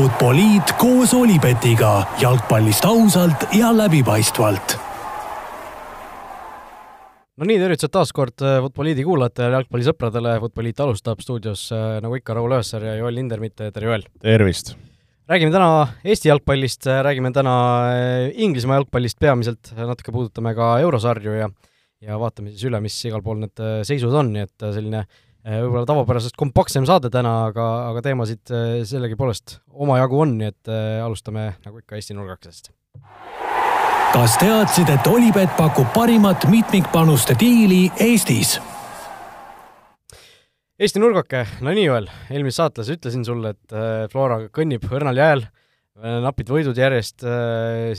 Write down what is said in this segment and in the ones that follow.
Futboliit koos Olipetiga jalgpallist ausalt ja läbipaistvalt. no nii, tervitused taas kord äh, Futboliidi kuulajatele, jalgpallisõpradele, Futboliit alustab stuudios äh, nagu ikka, Raul Öösser ja Joel Lindermitt, tere Joel! tervist! räägime täna Eesti jalgpallist, räägime täna äh, Inglismaa jalgpallist peamiselt, natuke puudutame ka eurosarju ja ja vaatame siis üle, mis igal pool need seisud on, nii et selline võib-olla tavapärasest kompaktsem saade täna, aga, aga teemasid sellegipoolest omajagu on, nii et alustame nagu ikka Eesti nurgakesest. Kas teadsid, et Olipet pakub parimat mitmikpanuste diili Eestis? Eesti nurgake, no nii, Joel, eelmises saates ütlesin sulle, et Flora kõnnib õrnal jääl, napid võidud järjest,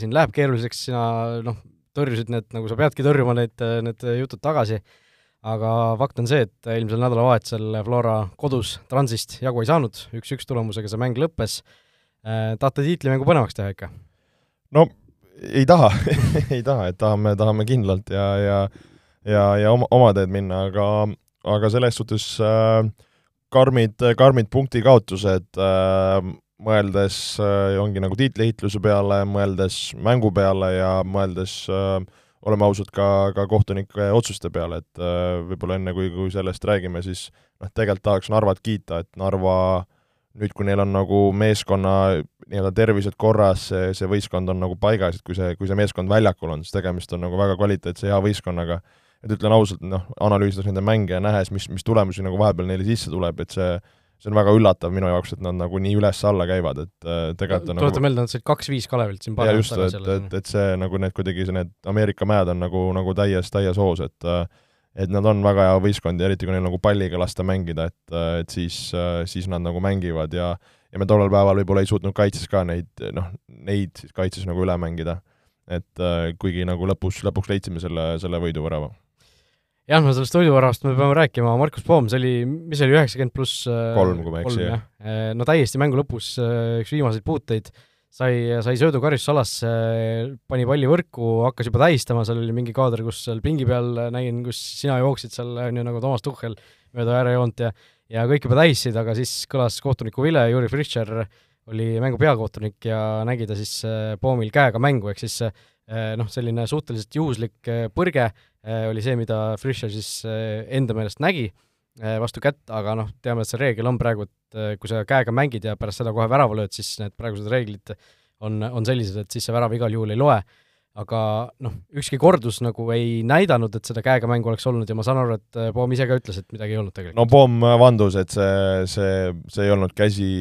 siin läheb keeruliseks, sina noh, tõrjusid need, nagu sa peadki tõrjuma need, need jutud tagasi, aga fakt on see, et eelmisel nädalavahetusel Flora kodus Transist jagu ei saanud, üks-üks tulemusega see mäng lõppes. tahate tiitlimängu põnevaks teha ikka? no ei taha ei taha, et tahame, tahame kindlalt ja, ja ja, ja oma, oma teed minna, aga, aga selles suhtes äh, karmid, karmid punktikaotused äh,, mõeldes äh, ongi nagu tiitliheitluse peale, mõeldes mängu peale ja mõeldes äh, oleme ausad, ka, ka kohtunike otsuste peale, et äh, võib-olla enne, kui, kui sellest räägime, siis noh, tegelikult tahaks Narvat kiita, et Narva nüüd, kui neil on nagu meeskonna nii-öelda tervised korras, see, see võistkond on nagu paigas, et kui see, kui see meeskond väljakul on, siis tegemist on nagu väga kvaliteetse hea võistkonnaga, et ütlen ausalt, noh, analüüsides nende mänge ja nähes, mis, mis tulemusi nagu vahepeal neile sisse tuleb, et see see on väga üllatav minu jaoks, et nad nagu nii üles-alla käivad, et äh, tegelikult on tuleta nagu... meelde, nad said kaks-viis Kalevilt siin ja just, et, et, et see nagu need kuidagi, need Ameerika mäed on nagu, nagu täies, täies hoos, et äh, et nad on väga hea võistkond ja eriti, kui neil nagu palliga lasta mängida, et, et siis, siis nad nagu mängivad ja ja me tollel päeval võib-olla ei suutnud kaitses ka neid, noh, neid siis kaitses nagu üle mängida. et kuigi nagu lõpus, lõpuks leidsime selle, selle võiduvärava. Jah, no sellest võiduväravast me peame rääkima, Markus Poom, see oli, mis see oli, üheksakümmend pluss kolm, kui ma ei eksi, jah. no täiesti mängu lõpus üks viimaseid puuteid. Sai, sai söödu karistusalasse, pani palli võrku, hakkas juba tähistama, seal oli mingi kaader, kus seal pingi peal nägin, kus sina jooksid seal, on ju, nagu Toomas Tuhhel mööda äärejoont ja ja kõik juba tähistasid, aga siis kõlas kohtuniku vile, Juri Frischer oli mängu peakohtunik ja nägi ta siis äh, Poomil käega mängu, ehk siis äh, noh, selline suhteliselt juhuslik äh, põrge oli see, mida Frischer siis enda meelest nägi vastu kätt, aga noh, teame, et see reegel on praegu, et äh, kui sa käega mängid ja pärast seda kohe värava lööd, siis need praegused reeglid on, on sellised, et siis see värav igal juhul ei loe. aga noh, ükski kordus nagu ei näidanud, et seda käega mängu oleks olnud ja ma saan aru, et äh, Poom ise ka ütles, et midagi ei olnud tegelikult. no Poom vandus, et see, see, see ei olnud käsi,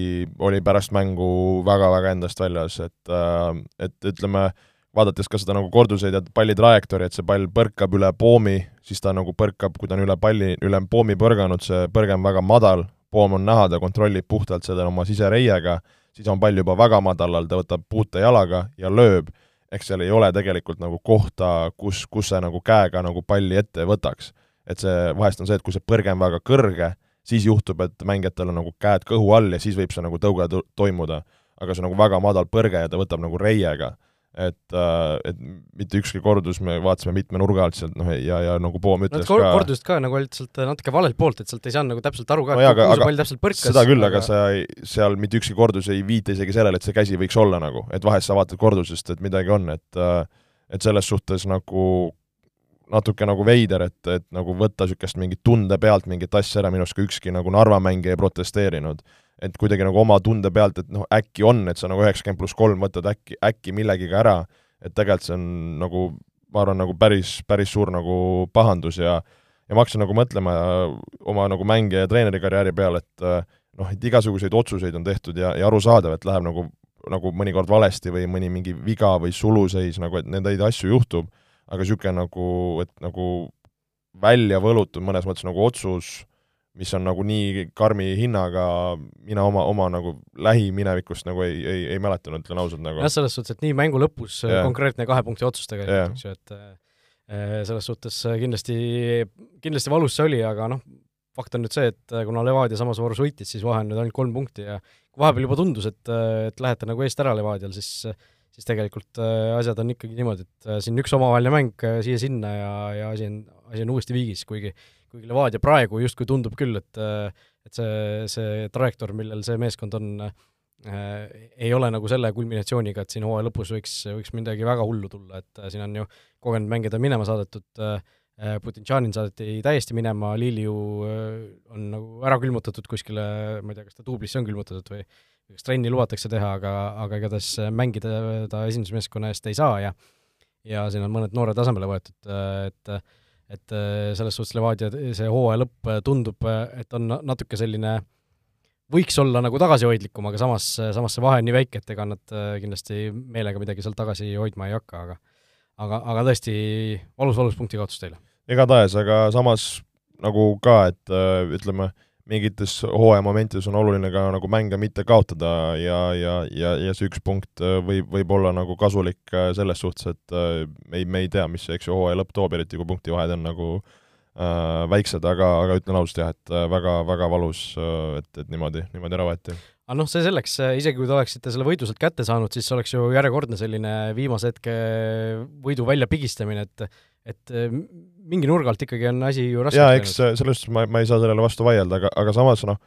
oli pärast mängu väga-väga endast väljas, et, äh, et ütleme, vaadates ka seda nagu korduseid ja palli trajektoori, et see pall põrkab üle poomi, siis ta nagu põrkab, kui ta on üle palli, üle poomi põrganud, see põrge on väga madal, poom on näha, ta kontrollib puhtalt seda oma sisereiega, siis on pall juba väga madalal, ta võtab puute jalaga ja lööb, ehk seal ei ole tegelikult nagu kohta, kus, kus see nagu käega nagu palli ette võtaks. et see, vahest on see, et kui see põrge on väga kõrge, siis juhtub, et mängijatel on nagu käed kõhu all ja siis võib see nagu tõuge toimuda. aga see on nagu väga madal põrge ja ta võtab nagu reiega et, äh, et mitte ükski kordus, me vaatasime mitme nurga alt sealt, noh, ja, ja nagu Poom ütles no, ka kordused ka nagu olid sealt natuke valelt poolt, et sealt ei saanud nagu täpselt aru ka no, kuhu see pall täpselt põrkas. seda küll aga..., aga sa ei, seal mitte ükski kordus ei viita isegi sellele, et see käsi võiks olla nagu, et vahest sa vaatad kordusest, et midagi on, et äh, et selles suhtes nagu natuke nagu veider, et, et nagu võtta niisugust mingit tunde pealt mingit asja ära, minu arust ka ükski nagu Narva mängija ei protesteerinud et kuidagi nagu oma tunde pealt, et noh, äkki on, et sa nagu üheksakümmend pluss kolm võtad äkki, äkki millegiga ära, et tegelikult see on nagu, ma arvan, nagu päris, päris suur nagu pahandus ja ja ma hakkasin nagu mõtlema oma nagu mängija ja treeneri karjääri peale, et noh, et igasuguseid otsuseid on tehtud ja, ja arusaadav, et läheb nagu, nagu mõnikord valesti või mõni mingi viga või suluseis, nagu et neid asju juhtub, aga niisugune nagu, et nagu välja võlutud mõnes mõttes nagu otsus mis on nagu nii karmi hinnaga, mina oma, oma nagu lähiminevikust nagu ei, ei, ei mäletanud, ütlen ausalt nagu. jah, selles suhtes, et nii mängu lõpus yeah. konkreetne kahe punkti otsus tegelikult eks ju, et äh, selles suhtes kindlasti, kindlasti valus see oli, aga noh, fakt on nüüd see, et kuna Levadia samas voorus võitis, siis vahe on nüüd ainult kolm punkti ja kui vahepeal juba tundus, et, et lähete nagu eest ära Levadial, siis siis tegelikult asjad on ikkagi niimoodi, et siin üks omavaheline mäng siia-sinna ja, ja asi on, asi on uuesti viigis, kuigi kuigi Levadia praegu justkui tundub küll, et et see, see trajektoor, millel see meeskond on, ei ole nagu selle kulminatsiooniga, et siin hooaja lõpus võiks, võiks midagi väga hullu tulla, et siin on ju kogenud mängijad on minema saadetud äh,, Putintšanin saadeti täiesti minema, Liliu on nagu ära külmutatud kuskile, ma ei tea, kas ta duublisse on külmutatud või kas trenni lubatakse teha, aga, aga igatahes mängida ta esindusmeeskonna eest ei saa ja ja siin on mõned noored asemele võetud, et et selles suhtes Levadia see hooaja lõpp tundub, et on natuke selline võiks olla nagu tagasihoidlikum, aga samas, samas see vahe on nii väike, et ega nad kindlasti meelega midagi sealt tagasi hoidma ei hakka, aga aga, aga tõesti valus, valus punkti kaotus teile. igatahes, aga samas nagu ka, et ütleme, mingites hooaja momentides on oluline ka nagu mänge mitte kaotada ja, ja, ja, ja see üks punkt äh, võib, võib olla nagu kasulik äh, selles suhtes, et äh, ei, me ei tea, mis eks ju, hooaja lõpp toob, eriti kui punktivahed on nagu äh, väiksed, aga, aga ütlen ausalt jah, et väga, väga valus, et, et niimoodi, niimoodi ära võeti. aga noh, see selleks, isegi kui te oleksite selle võidu sealt kätte saanud, siis oleks ju järjekordne selline viimase hetke võidu väljapigistamine, et et äh, mingi nurga alt ikkagi on asi ju raske jaa, eks selles suhtes ma, ma ei saa sellele vastu vaielda, aga, aga samas noh,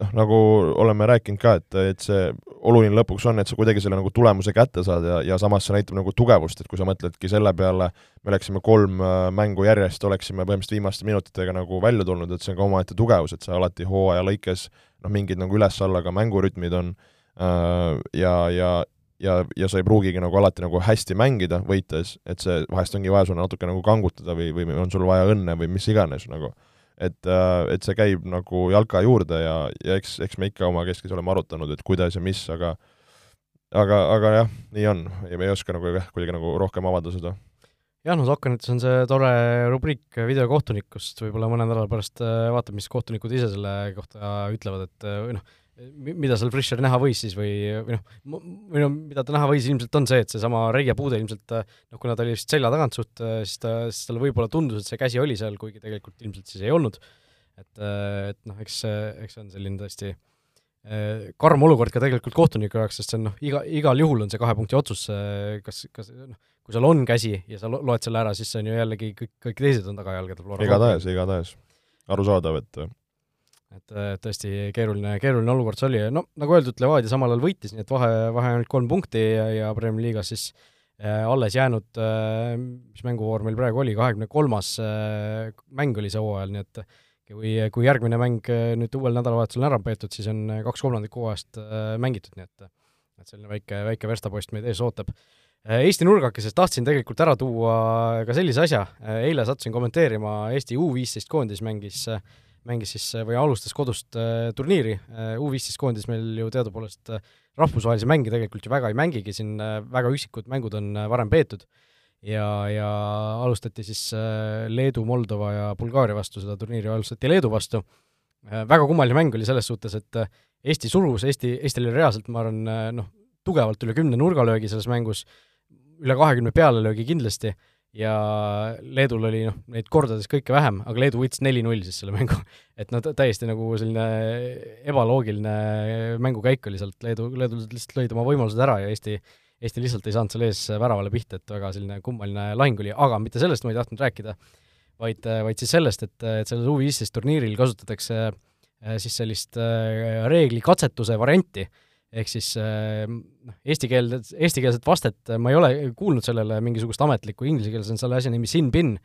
noh, nagu oleme rääkinud ka, et, et see oluline lõpuks on, et sa kuidagi selle nagu tulemuse kätte saad ja, ja samas see näitab nagu tugevust, et kui sa mõtledki selle peale, me oleksime kolm äh, mängu järjest, oleksime põhimõtteliselt viimaste minutitega nagu välja tulnud, et see on ka omaette tugevus, et sa alati hooaja lõikes noh, mingid nagu üles-alla ka mängurütmid on äh, ja, ja, ja, ja sa ei pruugigi nagu alati nagu hästi mängida võites, et see vahest ongi vaja sul natuke nagu kangutada või, või on sul vaja õnne või mis iganes nagu. et, äh, et see käib nagu jalka juurde ja, ja eks, eks me ikka omakeskis oleme arutanud, et kuidas ja mis, aga aga, aga jah, nii on. Ja me ei oska nagu jah, kuidagi nagu rohkem avada seda. Jah, no Sokkanites on see tore rubriik videokohtunikust, võib-olla mõne nädala pärast äh, vaatab, mis kohtunikud ise selle kohta ütlevad, et või noh, mida seal Fischer näha võis siis või, või noh, või noh, mida ta näha võis ilmselt on see, et seesama Reie puude ilmselt noh, kuna ta oli vist selja tagant suht, siis ta, siis talle võib-olla tundus, et see käsi oli seal, kuigi tegelikult ilmselt siis ei olnud. et, et noh, eks, eks see on selline tõesti eh, karm olukord ka tegelikult kohtuniku jaoks, sest see on noh, iga, igal juhul on see kahe punkti otsus, kas, kas noh, kui sul on käsi ja sa loed selle ära, siis see on ju jällegi kõik, kõik teised on tagajalgadel. igatahes, igatahes. arusaadav, et et tõesti keeruline, keeruline olukord see oli no nagu öeldud, Levadia samal ajal võitis, nii et vahe, vahe ainult kolm punkti ja, ja Premier Liigas siis äh, alles jäänud äh,, mis mänguvoor meil praegu oli, kahekümne kolmas äh, mäng oli see hooajal, nii et kui, kui järgmine mäng äh, nüüd uuel nädalavahetusel on ära peetud, siis on kaks kolmandikku hooajast äh, mängitud, nii et et selline väike, väike verstapost meid ees ootab. Äh, Eesti nurgakesest tahtsin tegelikult ära tuua ka sellise asja, eile sattusin kommenteerima Eesti U viisteist koondis mängis äh, mängis siis või alustas kodust äh, turniiri. Äh,, U15 koondis meil ju teadupoolest äh, rahvusvahelisi mänge tegelikult ju väga ei mängigi, siin väga üksikud mängud on varem peetud. Ja, ja alustati siis Leedu, Moldova ja Bulgaaria vastu, seda turniiri alustati Leedu vastu. Väga kummaline mäng oli selles suhtes, et Eesti surus, Eesti, Eestil oli reaalselt, ma arvan, noh, tugevalt üle kümne nurgalöögi selles mängus, üle kahekümne pealelöögi kindlasti ja Leedul oli noh, neid kordades kõike vähem, aga Leedu võitis neli-null siis selle mängu. et noh, täiesti nagu selline ebaloogiline mängukäik oli sealt, Leedu, leedulased lihtsalt lõid oma võimalused ära ja Eesti, Eesti lihtsalt ei saanud selle ees väravale pihta, et väga selline kummaline lahing oli, aga mitte sellest ma ei tahtnud rääkida, vaid, vaid siis sellest, et, et sellel U15 turniiril kasutatakse eh, siis sellist eh, reeglikatsetuse varianti ehk siis äh, noh, eesti keel, eestikeelset vastet ma ei ole kuulnud sellele mingisugust ametlikku, inglise keeles on selle asja nimi sin-bin,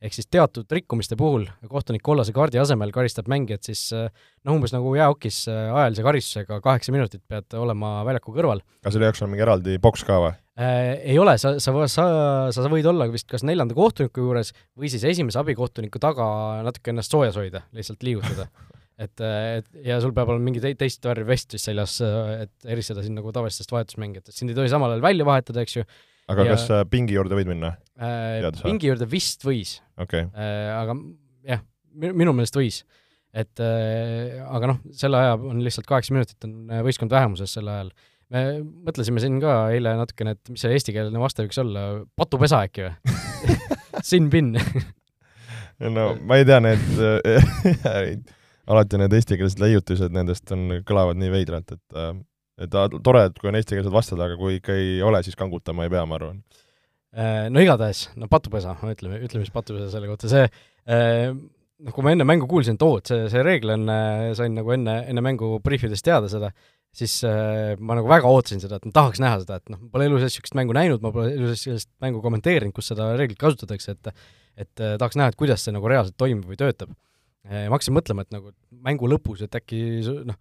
ehk siis teatud rikkumiste puhul kohtunik kollase kaardi asemel karistab mängijat siis äh, noh, umbes nagu jäähokis äh, ajalise karistusega kaheksa minutit pead olema väljaku kõrval. kas selle jaoks on mingi eraldi boks ka või? ei ole, sa, sa, sa, sa võid olla vist kas neljanda kohtuniku juures või siis esimese abikohtuniku taga natuke ennast soojas hoida, lihtsalt liigutada et, et ja sul peab olema mingi te teist värvi vest vist seljas, et eristada sind nagu tavalistest vahetusmängijatest, sind ei tohi samal ajal välja vahetada, eks ju. aga ja, kas äh, pingi juurde võid minna äh,? pingi juurde vist võis okay.. Äh, aga jah, minu meelest võis. et äh, aga noh, selle aja on lihtsalt kaheksa minutit on äh, võistkond vähemuses sel ajal. me mõtlesime siin ka eile natukene, et mis see eestikeelne vaste võiks olla, patupesa äkki või Sin-bin no ma ei tea, need äh, alati need eestikeelsed leiutised nendest on, kõlavad nii veidralt, et äh, et tore, et kui on eestikeelsed vasted, aga kui ikka ei ole, siis kangutama ei pea, ma arvan. Äh, no igatahes, no patupesa, ütleme, ütleme siis patupesa selle kohta, see äh, noh, kui ma enne mängu kuulsin, et oo, et see, see reegel on, sain nagu enne, enne mängu briifides teada seda, siis äh, ma nagu väga ootasin seda, et ma tahaks näha seda, et noh, pole elu sees niisugust mängu näinud, ma pole elu sees sellist mängu kommenteerinud, kus seda reeglit kasutatakse, et et äh, tahaks näha, et kuidas see nagu reaalselt toimib või töötab. Äh, ma hakkasin mõtlema, et nagu mängu lõpus, et äkki noh,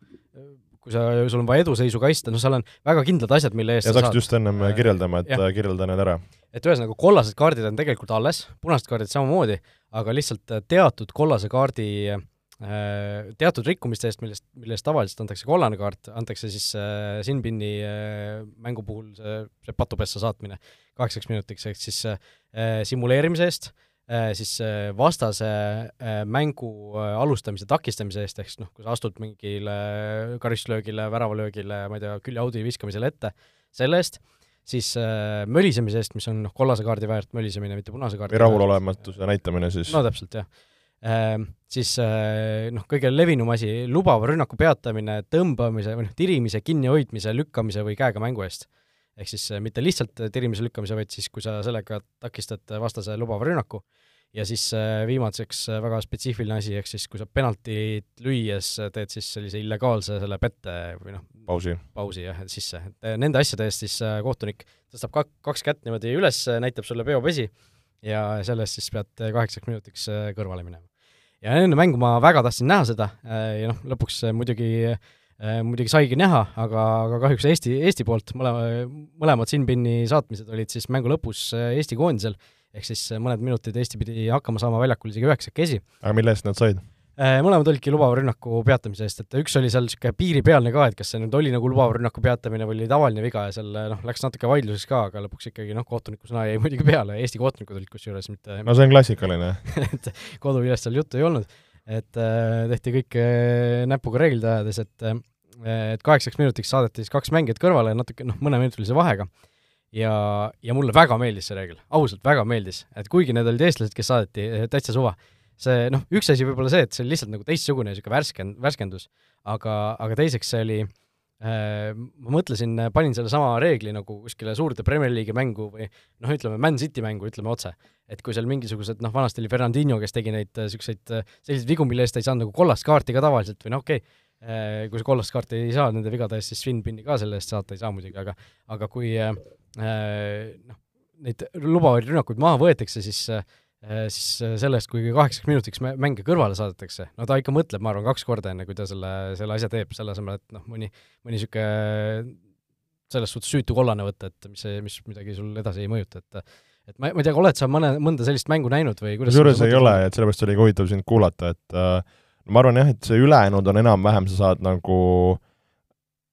kui sa, sul on vaja eduseisu kaitsta, no seal on väga kindlad asjad, mille eest ja sa hakkasid just ennem Äh, kirjeldama, et jah. äh, kirjelda need ära. et ühesõnaga, kollased kaardid on tegelikult alles, punased kaardid samamoodi, aga lihtsalt teatud kollase kaardi teatud rikkumiste eest, millest, mille eest tavaliselt antakse kollane kaart, antakse siis äh, Sinbini äh, mängu puhul see, see patupessa saatmine kaheksaks minutiks, ehk siis äh, simuleerimise eest äh, siis äh, vastase äh, mängu äh, alustamise takistamise eest, ehk siis noh, kui sa astud mingile karistuslöögile, väravalöögile, ma ei tea, küljeaudi viskamisele ette, selle eest, siis äh, mölisemise eest, mis on noh, kollase kaardi väärt mölisemine, mitte punase kaardi või rahulolematuse näitamine siis. No täpselt, jah. Ehm, siis noh, kõige levinum asi, lubava rünnaku peatamine tõmbamise või noh, tirimise, kinnihoidmise, lükkamise või käega mängu eest. Ehk siis eh, mitte lihtsalt tirimise, lükkamise, vaid siis, kui sa sellega takistad vastase lubava rünnaku. ja siis viimaseks väga spetsiifiline asi, ehk siis kui sa penaltit lüües teed siis sellise illegaalse selle pette või noh, pausi. pausi jah, sisse, et nende asjade eest siis kohtunik tõstab kak-, kaks kätt niimoodi üles, näitab sulle peopesi ja sellest siis pead kaheksaks minutiks kõrvale minema. ja enne mängu ma väga tahtsin näha seda ja noh, lõpuks muidugi eh, muidugi saigi näha, aga, aga kahjuks Eesti, Eesti poolt mõlema, mõlemad Sinbini saatmised olid siis mängu lõpus eh, Eesti koondisel, ehk siis eh, mõned minutid Eesti pidi hakkama saama väljakul isegi üheksakesi. Aga mille eest nad said? Mõlemad olidki lubava rünnaku peatamise eest, et üks oli seal niisugune piiripealne ka, et kas see nüüd oli nagu lubava rünnaku peatamine või oli tavaline viga ja seal noh, läks natuke vaidluseks ka, aga lõpuks ikkagi noh, kohtuniku sõna jäi muidugi peale, Eesti kohtunikud olid kusjuures, mitte no see on klassikaline. et koduvilest seal juttu ei olnud, et äh, tehti kõik äh, näpuga reeglid ajades, et äh, et kaheksaks minutiks saadeti siis kaks mängijat kõrvale natuke noh, mõneminutilise vahega. Ja, ja mulle väga meeldis see reegel, ausalt väga meeldis, et kuigi need olid eestlased, kes saadeti, täitsa suva, see noh, üks asi võib-olla see, et see oli lihtsalt nagu teistsugune niisugune värsken-, värskendus, aga, aga teiseks see oli äh, ma mõtlesin, panin sellesama reegli nagu kuskile suurde Premier League'i mängu või noh, ütleme Man City mängu, ütleme otse. et kui seal mingisugused noh, vanasti oli Fernandinho, kes tegi neid niisuguseid selliseid vigu, mille eest ta ei saanud nagu kollast kaarti ka tavaliselt või noh, okei okay,, kui sa kollast kaarti ei saa nende vigade eest, siis Sven Pinni ka selle eest saata ei saa muidugi, aga aga kui äh, noh, neid lubavaid rünnakuid maha võetakse, siis äh, siis sellest, kui kaheksaks minutiks mänge kõrvale saadetakse, no ta ikka mõtleb, ma arvan, kaks korda, enne kui ta selle, selle asja teeb, selle asemel, et noh, mõni, mõni niisugune selles suhtes süütu kollane võtta, et mis, mis midagi sul edasi ei mõjuta, et et ma, ma ei tea, oled sa mõne, mõnda sellist mängu näinud või kuidas kusjuures ei ole, et sellepärast oligi huvitav sind kuulata, et äh, ma arvan jah, et see ülejäänud on enam-vähem, sa saad nagu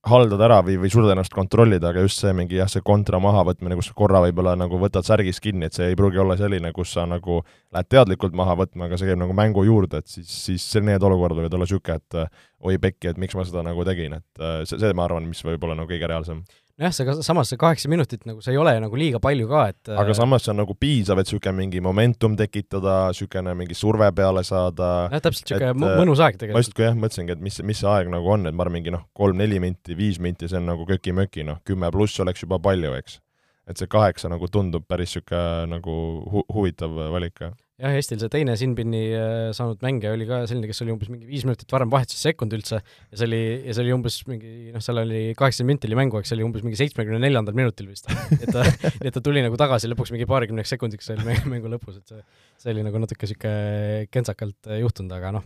haldada ära või, või suudad ennast kontrollida, aga just see mingi jah, see kontra mahavõtmine, kus sa korra võib-olla nagu võtad särgist kinni, et see ei pruugi olla selline, kus sa nagu lähed teadlikult maha võtma, aga see käib nagu mängu juurde, et siis, siis need olukorrad võivad olla niisugune, et äh, oi pekki, et miks ma seda nagu tegin, et äh, see, see ma arvan, mis võib olla nagu kõige reaalsem nojah, see samas see kaheksa minutit nagu see ei ole nagu liiga palju ka, et aga samas see on nagu piisav, et niisugune mingi momentum tekitada, niisugune mingi surve peale saada. jah, täpselt niisugune mõnus aeg tegelikult. ma just jah, mõtlesingi, et mis, mis see aeg nagu on, et ma arvan, mingi noh, kolm-neli minti, viis minti, see on nagu köki-möki, noh, kümme pluss oleks juba palju, eks. et see kaheksa nagu tundub päris niisugune nagu hu-, huvitav valik ka jah, Eestil see teine Sinbini saanud mängija oli ka selline, kes oli umbes mingi viis minutit varem vahetuses sekund üldse ja see oli, ja see oli umbes mingi noh, seal oli kaheksakümmend minti oli mängu, eks see oli umbes mingi seitsmekümne neljandal minutil vist. et ta, et ta tuli nagu tagasi lõpuks mingi paarikümneks sekundiks oli mängu lõpus, et see, see oli nagu natuke niisugune kentsakalt juhtunud, aga noh,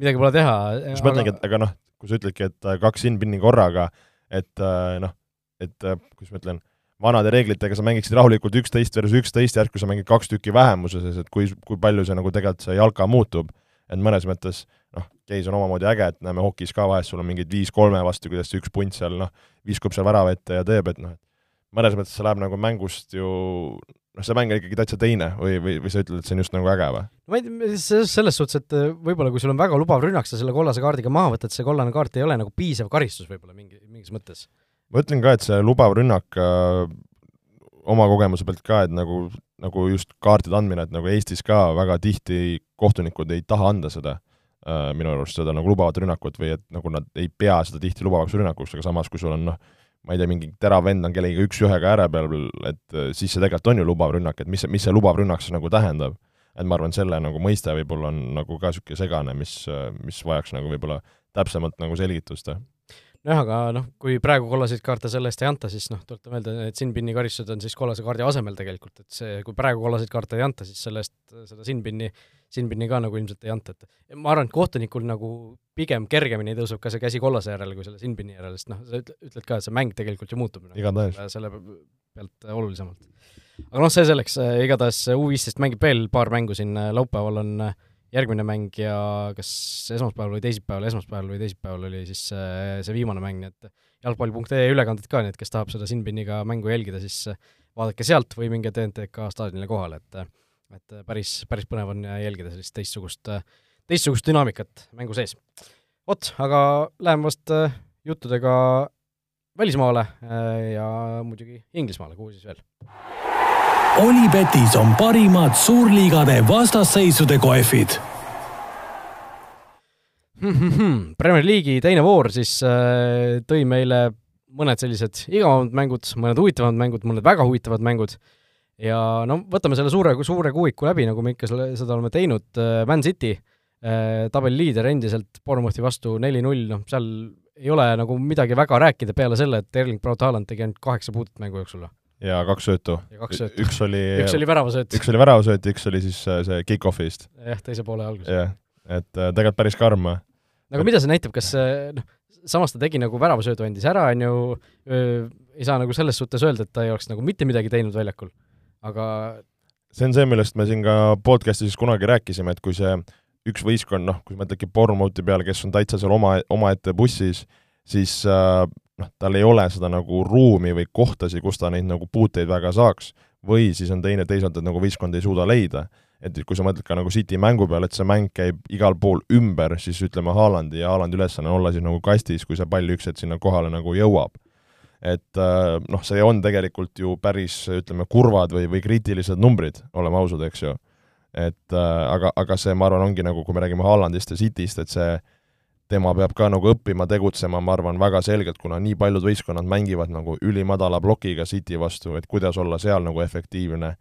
midagi pole teha. just mõtlengi, et aga noh, kui sa ütledki, et äh, kaks Sinbini korraga, et äh, noh, et kuidas ma ütlen, vanade reeglitega sa mängiksid rahulikult üksteist versus üksteist, järsku sa mängid kaks tükki vähemuses, et kui, kui palju see nagu tegelikult see jalka muutub, et mõnes mõttes noh, case on omamoodi äge, et näeme hokis ka vahest, sul on mingid viis-kolme vastu, kuidas see üks punt seal noh, viskub seal värava ette ja teeb, et noh, et mõnes mõttes see läheb nagu mängust ju noh, see mäng on ikkagi täitsa teine või, või, või sa ütled, et see on just nagu äge või? ma ei tea, selles suhtes, et võib-olla kui sul on väga lubav rünnak, sa selle kollase kaardiga maha võtad, see kollane kaart ei ole nagu piisav karistus võib-olla mingi, mingis mõttes ma ütlen ka, et see lubav rünnak äh, oma kogemuse pealt ka, et nagu, nagu just kaartide andmine, et nagu Eestis ka väga tihti kohtunikud ei taha anda seda äh, minu arust, seda nagu lubavat rünnakut või et nagu nad ei pea seda tihti lubavaks rünnakuks, aga samas, kui sul on noh, ma ei tea, mingi terav vend on kellegiga üks-ühega ääre peal, et äh, siis see tegelikult on ju lubav rünnak, et mis, mis see lubav rünnak siis nagu tähendab. et ma arvan, selle nagu mõiste võib-olla on nagu ka niisugune segane, mis, mis vajaks nagu võib-olla täpsemalt nagu selgitust jah, aga noh, kui praegu kollaseid kaarte selle eest ei anta, siis noh, tuletan meelde, need Sinbini karistused on siis kollase kaardi asemel tegelikult, et see, kui praegu kollaseid kaarte ei anta, siis selle eest seda Sinbini, Sinbini ka nagu ilmselt ei anta, et ma arvan, et kohtunikul nagu pigem kergemini tõuseb ka see käsi kollase järele kui selle Sinbini järele, sest noh, sa ütled ka, et see mäng tegelikult ju muutub igatahes. selle pealt olulisemalt. aga noh, see selleks, igatahes U15 mängib veel paar mängu siin, laupäeval on äh, järgmine mäng ja kas esmaspäeval või teisipäeval, esmaspäeval või teisipäeval oli siis see, see viimane mäng, nii et jalgpall.ee ülekanded ka, nii et kes tahab seda Sinbiniga mängu jälgida, siis vaadake sealt või minge TNTK staadionile kohale, et et päris, päris põnev on jälgida sellist teistsugust, teistsugust dünaamikat mängu sees. vot, aga läheme vast juttudega välismaale ja muidugi Inglismaale, kuhu siis veel Olipetis on parimad suurliigade vastasseisude kohvid. Premier League'i teine voor siis äh, tõi meile mõned sellised igavamad mängud, mõned huvitavamad mängud, mõned väga huvitavad mängud. Ja no võtame selle suure, suure kuuiku läbi, nagu me ikka selle, seda oleme teinud, äh, Man City äh,, tabeliliider endiselt Bournemouthi vastu neli-null, noh seal ei ole nagu midagi väga rääkida peale selle, et Erling Braut Haaland tegi ainult kaheksa puudet mängu jooksul ja kaks söötu. üks oli üks oli väravasööt. üks oli väravasööt ja üks oli siis äh, see kick-off'ist. jah, teise poole alguses. jah, et äh, tegelikult päris karm. aga mida see näitab, kas noh, samas ta tegi nagu väravasöödu andis ära, on ju, ei saa nagu selles suhtes öelda, et ta ei oleks nagu mitte midagi teinud väljakul, aga see on see, millest me siin ka podcast'is kunagi rääkisime, et kui see üks võistkond, noh, kui sa mõtledki Bournemouthi peale, kes on täitsa seal oma, omaette bussis, siis äh, noh, tal ei ole seda nagu ruumi või kohtasid, kus ta neid nagu puuteid väga saaks, või siis on teine teisalt, et nagu võistkond ei suuda leida. et kui sa mõtled ka nagu City mängu peale, et see mäng käib igal pool ümber, siis ütleme Haalandi ja Haalandi ülesanne on olla siis nagu kastis, kui see pall üks hetk sinna kohale nagu jõuab. et äh, noh, see on tegelikult ju päris, ütleme, kurvad või, või kriitilised numbrid, oleme ausad, eks ju. et äh, aga, aga see, ma arvan, ongi nagu, kui me räägime Haalandist ja Cityst, et see tema peab ka nagu õppima tegutsema, ma arvan, väga selgelt, kuna nii paljud võistkonnad mängivad nagu ülimadala plokiga City vastu, et kuidas olla seal nagu efektiivne,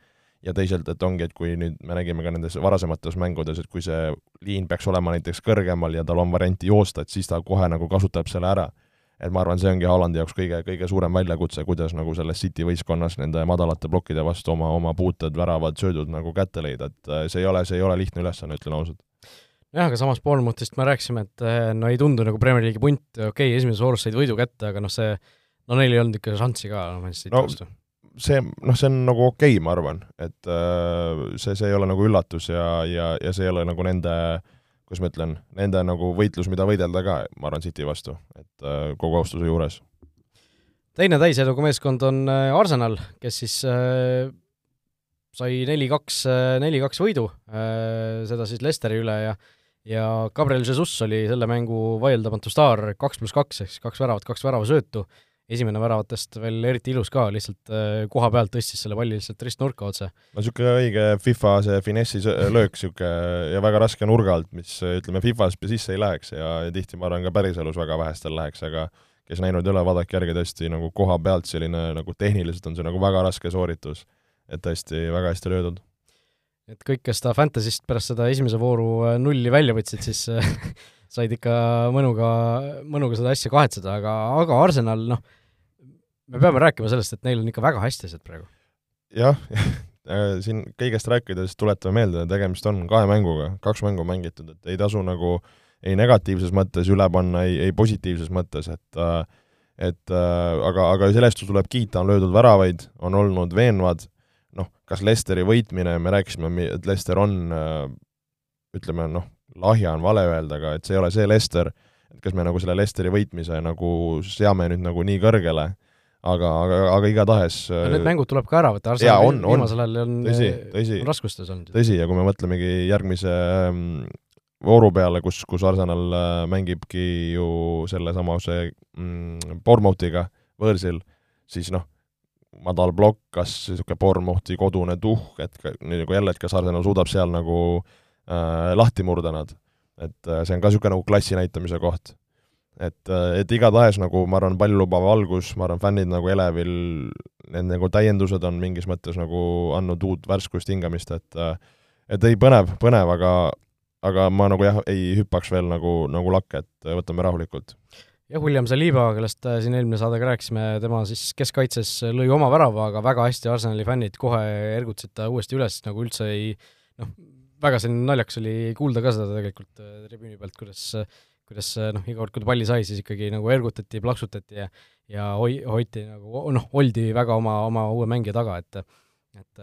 ja teisalt, et ongi, et kui nüüd me nägime ka nendes varasemates mängudes, et kui see liin peaks olema näiteks kõrgemal ja tal on varianti joosta, et siis ta kohe nagu kasutab selle ära. et ma arvan, see ongi Hollandi jaoks kõige, kõige suurem väljakutse, kuidas nagu selles City võistkonnas nende madalate plokkide vastu oma, oma puuted, väravad, söödud nagu kätte leida, et äh, see ei ole, see ei ole lihtne ülesanne, ütlen ausalt jah, aga samas Bournemouthist me rääkisime, et eh, no ei tundu nagu Premier League'i punt, okei okay,, esimeses voorus said võidu kätte, aga noh, see, no neil ei olnud ikka šanssi ka noh, Man City no, vastu. see, noh, see on nagu okei okay,, ma arvan, et äh, see, see ei ole nagu üllatus ja, ja, ja see ei ole nagu nende kuidas ma ütlen, nende nagu võitlus, mida võidelda ka, ma arvan, City vastu, et äh, kogu austuse juures. teine täiseduga meeskond on äh, Arsenal, kes siis äh, sai neli-kaks, neli-kaks võidu äh,, seda siis Lesteri üle ja ja Gabriel Jesus oli selle mängu vaieldamatu staar, kaks pluss kaks ehk siis kaks väravat, kaks väravasöötu, esimene väravatest veel eriti ilus ka, lihtsalt äh, koha pealt tõstis selle palli lihtsalt ristnurka otse. no niisugune õige FIFA see finessi löök, niisugune ja väga raske nurga alt, mis ütleme, Fifas sisse ei läheks ja, ja tihti ma arvan, ka päriselus väga vähestel läheks, aga kes näinud ei ole, vaadake järgi tõesti nagu koha pealt selline nagu tehniliselt on see nagu väga raske sooritus. et tõesti väga hästi löödud et kõik, kes ta Fantasyst pärast seda esimese vooru äh, nulli välja võtsid, siis äh, said ikka mõnuga, mõnuga seda asja kahetseda, aga, aga Arsenal, noh, me peame rääkima sellest, et neil on ikka väga hästi asjad praegu. jah, äh, siin kõigest rääkides tuletame meelde, tegemist on kahe mänguga, kaks mängu mängitud, et ei tasu nagu ei negatiivses mõttes üle panna, ei, ei positiivses mõttes, et et aga, aga sellest tuleb kiita, on löödud väravaid, on olnud veenvad kas Lesteri võitmine, me rääkisime, et Lester on ütleme noh, lahja on vale öelda, aga et see ei ole see Lester, et kas me nagu selle Lesteri võitmise nagu seame nüüd nagu nii kõrgele, aga, aga, aga igatahes Need mängud tuleb ka ära võtta, Arsenal viimasel ajal on, tõsi, tõsi, on raskustes olnud. tõsi, ja kui me mõtlemegi järgmise ähm, vooru peale, kus, kus Arsenal äh, mängibki ju sellesamase mm, Bournemouthiga võõrsil, siis noh, madal plokk, kas niisugune Bournemouthi kodune tuhk, et nagu jälle, et kas Arsenal suudab seal nagu äh, lahti murda nad. et äh, see on ka niisugune nagu klassi näitamise koht. et äh,, et igatahes nagu ma arvan, paljulubav algus, ma arvan, fännid nagu elevil, need nagu täiendused on mingis mõttes nagu andnud uut värskust, hingamist, et äh, et ei, põnev, põnev, aga aga ma nagu jah, ei hüppaks veel nagu, nagu lakke, et võtame rahulikult jah, William Saliba, kellest äh, siin eelmine saade ka rääkisime, tema siis keskkaitses lõi oma värava, aga väga hästi Arsenali fännid kohe ergutasid ta uuesti üles, nagu üldse ei noh, väga selline naljakas oli kuulda ka seda tegelikult äh, tribüüni pealt, kuidas kuidas noh, iga kord, kui ta palli sai, siis ikkagi nagu ergutati, plaksutati ja ja hoi-, hoiti nagu noh, oldi väga oma, oma uue mängija taga, et et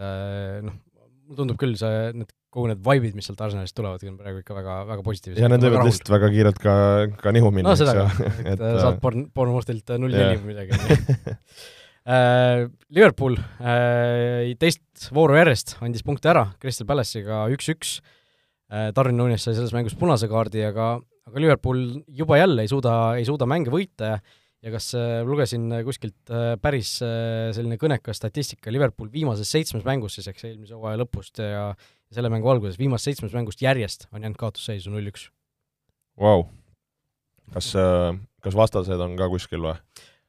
noh, mulle tundub küll see, need kogu need vibe'id, mis sealt Arsenalist tulevad, on praegu ikka väga, väga positiivsed. ja need võivad lihtsalt väga kiirelt ka, ka nihu minna. no seda ka, et, et saad porn, Bournemouthilt null neli või midagi Liverpool teist vooru järjest andis punkte ära Crystal Palace'iga üks-üks. Darwin Nunes sai selles mängus punase kaardi, aga aga Liverpool juba jälle ei suuda, ei suuda mänge võita. Ja ja kas äh, lugesin kuskilt äh, päris äh, selline kõnekas statistika, Liverpool viimases seitsmes mängus siis, eks eelmise hooaja lõpust ja selle mängu alguses, viimasest seitsmest mängust järjest on jäänud kaotusseisu null-üks. Vau. kas, kas vastased on ka kuskil või?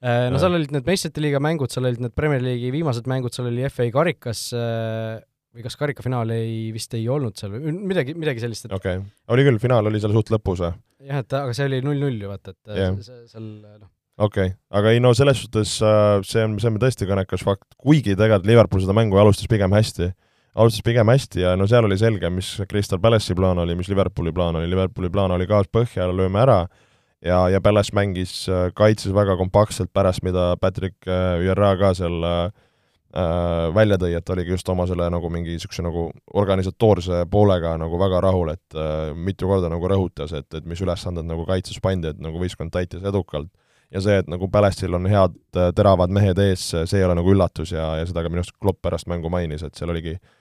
No seal olid need meistrite liiga mängud, seal olid need Premier League'i viimased mängud, seal oli FA karikas või kas karikafinaali ei, vist ei olnud seal või midagi, midagi sellist, et okei okay., oli küll, finaal oli seal suht lõpus või? jah, et aga see oli null-null ju vaata, et yeah. seal noh, okei okay., aga ei no selles suhtes äh, see on, see on tõesti kõnekas fakt, kuigi tegelikult Liverpool seda mängu alustas pigem hästi, alustas pigem hästi ja no seal oli selge, mis Crystal Palace'i plaan oli, mis Liverpooli plaan oli, Liverpooli plaan oli gaas põhja, lööme ära, ja, ja Palace mängis, äh, kaitses väga kompaktselt pärast, mida Patrick Vieira äh, ka seal äh, välja tõi, et oligi just oma selle nagu mingi niisuguse nagu organisatoorse poolega nagu väga rahul, et äh, mitu korda nagu rõhutas, et, et mis ülesanded nagu kaitses pandi, et nagu võistkond täitis edukalt. Ja see, et nagu Pälestil on head äh, teravad mehed ees, see ei ole nagu üllatus ja, ja seda ka minu arust Klopp pärast mängu mainis, et seal oligi äh,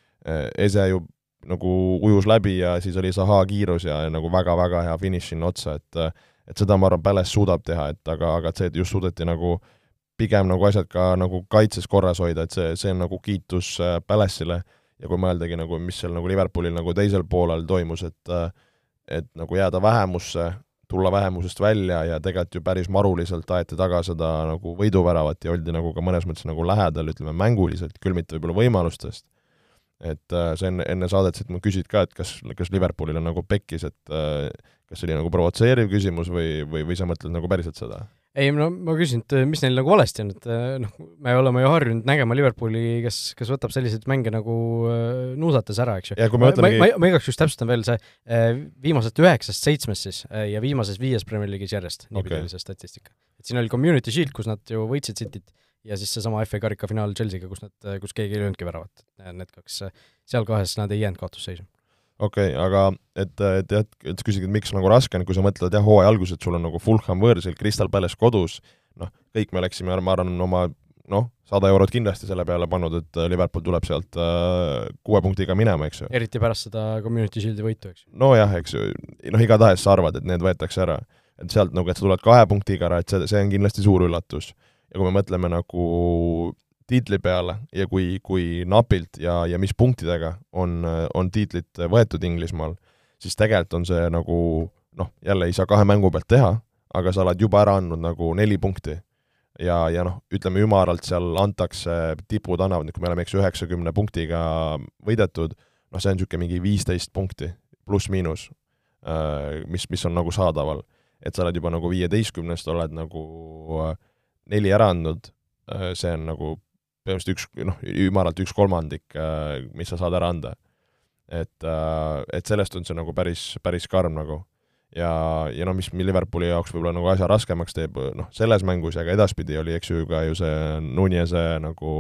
Ese ju nagu ujus läbi ja siis oli Zaha kiirus ja, ja nagu väga-väga hea finiš sinna otsa, et äh, et seda ma arvan, Päles suudab teha, et aga, aga et see, et just suudeti nagu pigem nagu asjad ka nagu kaitses korras hoida, et see, see on nagu kiitus Pälesile ja kui mõeldagi nagu, mis seal nagu Liverpoolil nagu teisel poolel toimus, et et nagu jääda vähemusse, tulla vähemusest välja ja tegelikult ju päris maruliselt aeti taga seda nagu võiduväravat ja oldi nagu ka mõnes mõttes nagu lähedal, ütleme mänguliselt, küll mitte võib-olla võimalustest. Et äh, sa enne, enne saadet siit ma küsid ka, et kas, kas Liverpoolil on nagu pekkis, et äh, kas see oli nagu provotseeriv küsimus või, või, või sa mõtled nagu päriselt seda? ei no ma küsin, et mis neil nagu valesti on, et eh, noh, me oleme ju harjunud nägema Liverpooli, kes, kes võtab selliseid mänge nagu äh, nuusates ära, eks ju. me mõtlemegi ma, ma, ma igaks juhuks täpsustan veel see äh, viimasest üheksast seitsmest siis äh, ja viimases viies Premier League'is järjest, niipidi okay. oli see statistika. et siin oli Community Shield, kus nad ju võitsid Cityt ja siis seesama FA karika finaal Chelsea'ga, kus nad, kus keegi ei löönudki väravat. Need kaks, seal kahes nad ei jäänud kaotusseisu okei okay,, aga et, et jah, et küsid, et miks nagu raske on, kui sa mõtled jah, hooaja alguses, et sul on nagu Fulham võõrsil, Crystal Palace kodus, noh, kõik me oleksime, ma arvan, oma noh, sada eurot kindlasti selle peale pannud, et äh, Liverpool tuleb sealt äh, kuue punktiga minema, eks ju. eriti pärast seda Community Shieldi võitu, eks nojah, eks ju, noh, igatahes sa arvad, et need võetakse ära. et sealt nagu, et sa tuled kahe punktiga ära, et see, see on kindlasti suur üllatus. Ja kui me mõtleme nagu tiitli peale ja kui, kui napilt ja, ja mis punktidega on, on tiitlit võetud Inglismaal, siis tegelikult on see nagu noh, jälle ei saa kahe mängu pealt teha, aga sa oled juba ära andnud nagu neli punkti. ja, ja noh, ütleme ümaralt seal antakse, tipud annavad, kui me oleme, eks ju, üheksakümne punktiga võidetud, noh, see on niisugune mingi viisteist punkti, pluss-miinus, äh, mis, mis on nagu saadaval. et sa oled juba nagu viieteistkümnest, oled nagu äh, neli ära andnud, äh, see on nagu põhimõtteliselt üks, noh, ümaralt üks kolmandik, äh, mis sa saad ära anda. et, äh, et sellest on see nagu päris, päris karm nagu. ja, ja noh, mis Liverpooli jaoks võib-olla nagu asja raskemaks teeb, noh, selles mängus ja ka edaspidi oli, eks ju, ka ju see Nunez'e nagu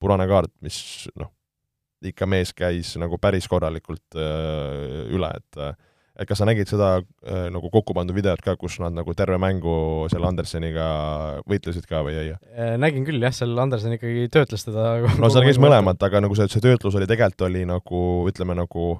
punane kaart, mis noh, ikka mees käis nagu päris korralikult äh, üle, et et kas sa nägid seda äh, nagu kokku pandud videot ka, kus nad nagu terve mängu selle Anderseniga võitlesid ka või ei? Äh, nägin küll jah, seal Andersen ikkagi töötles teda no seal käis mõlemat, aga nagu see, see töötlus oli tegelikult oli nagu ütleme nagu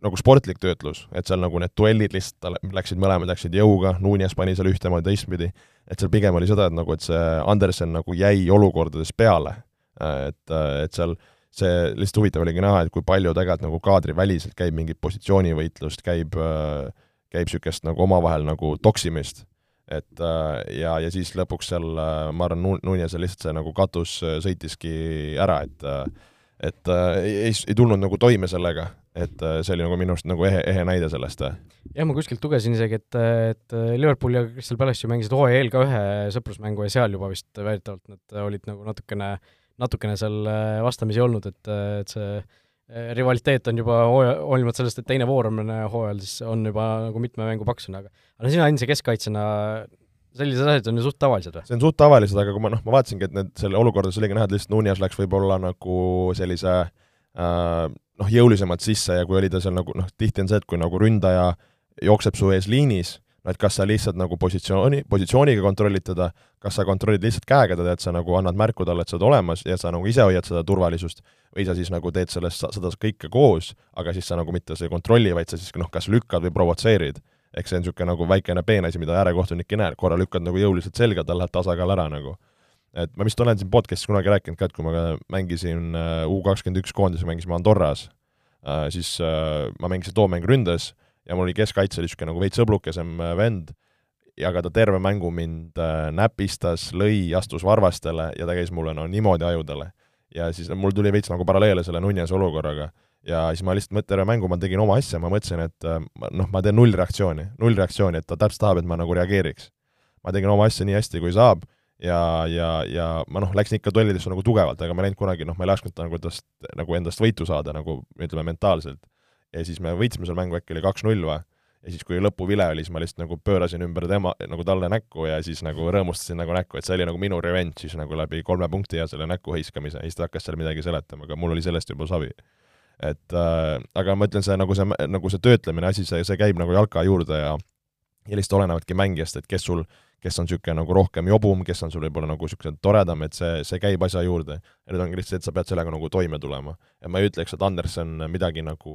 nagu sportlik töötlus, et seal nagu need duellid lihtsalt läksid, mõlemad läksid jõuga, Nunes pani seal ühtemoodi, teistpidi, et seal pigem oli seda, et nagu, et see Andersen nagu jäi olukordades peale. et, et seal äh, see lihtsalt huvitav oligi näha, et kui palju tegelikult nagu kaadriväliselt käib mingit positsioonivõitlust, käib, äh, käib niisugust nagu omavahel nagu toksimist. et äh, ja, ja siis lõpuks seal äh, ma arvan, Nunesel lihtsalt see nagu katus sõitiski ära, et et äh, ei, ei, tulnud nagu toime sellega, et äh, see oli nagu minu arust nagu ehe, ehe näide sellest. jah, ma kuskilt lugesin isegi, et, et Liverpool ja Crystal Palace ju mängisid eel ka ühe sõprusmängu ja seal juba vist väidetavalt nad olid nagu natukene, natukene seal vastamisi olnud, et, et see eh, rivaliteet on juba hooaja, hoolimata sellest, et teine voor on hooajal, siis on juba nagu mitme mängu paksune, aga aga sina endise keskkaitsjana sellised asjad on ju suht tavalised või? see on suht tavalised, aga kui ma noh, ma vaatasingi, et need, selle olukorras oligi näha, et lihtsalt Nunjas läks võib-olla nagu sellise äh, noh, jõulisemalt sisse ja kui oli ta seal nagu noh, tihti on see, et kui nagu ründaja jookseb su ees liinis, no et kas sa lihtsalt nagu positsiooni, positsiooniga kontrollid teda, kas sa kontrollid lihtsalt käega teda, et sa nagu annad märku talle, et sa oled olemas ja sa nagu ise hoiad seda turvalisust, või sa siis nagu teed sellest, seda kõike koos, aga siis sa nagu mitte ei kontrolli, vaid sa siis noh, kas lükkad või provotseerid ehk see on niisugune nagu väikene peenasi, mida äärekohtunik ei näe, korra lükkad nagu jõuliselt selga, tal läheb tasakaal ära nagu. et ma vist olen siin podcast'is kunagi rääkinud ka, et kui ma mängisin äh, U kakskümmend üks koondises, mängisime Andorras, äh, siis äh, ma mängisin too mäng ründes ja mul oli keskkaitse niisugune nagu veits sõblukesem vend, ja aga ta terve mängu mind näpistas, lõi, astus varvastele ja ta käis mulle no niimoodi ajudele. ja siis mul tuli veits nagu paralleele selle Nunjase olukorraga ja siis ma lihtsalt terve mängu ma tegin oma asja, ma mõtlesin, et äh, noh, ma teen null reaktsiooni, null reaktsiooni, et ta täpselt tahab, et ma nagu reageeriks. ma tegin oma asja nii hästi, kui saab ja, ja, ja ma noh, läksin ikka duellidesse nagu tugevalt, aga ma ei läinud kunagi, noh, ma ei lasknud nagu tast, nagu endast võitu saada nagu ütleme, mentaalselt. Ja siis me võitsime seal mängu, äkki oli kaks-null või, ja siis, kui lõpuvile oli, siis ma lihtsalt nagu pöörasin ümber tema, nagu talle näkku ja siis nagu rõõmustasin nagu näkku, et see oli nagu minu revenge siis nagu läbi kolme punkti ja selle näkku hõiskamise ja siis ta hakkas seal midagi seletama, aga mul oli sellest juba savi. Et äh, aga ma ütlen, see nagu see, nagu see töötlemine asi, see, see käib nagu jalka juurde ja ja lihtsalt olenevadki mängijast, et kes sul, kes on niisugune nagu rohkem jobum, kes on sul võib-olla nagu niisugune toredam, et see, see käib asja juurde. ja nüüd ongi lihtsalt, et sa pead sellega nagu toime tulema. ja ma ei ütleks, et Anderson midagi nagu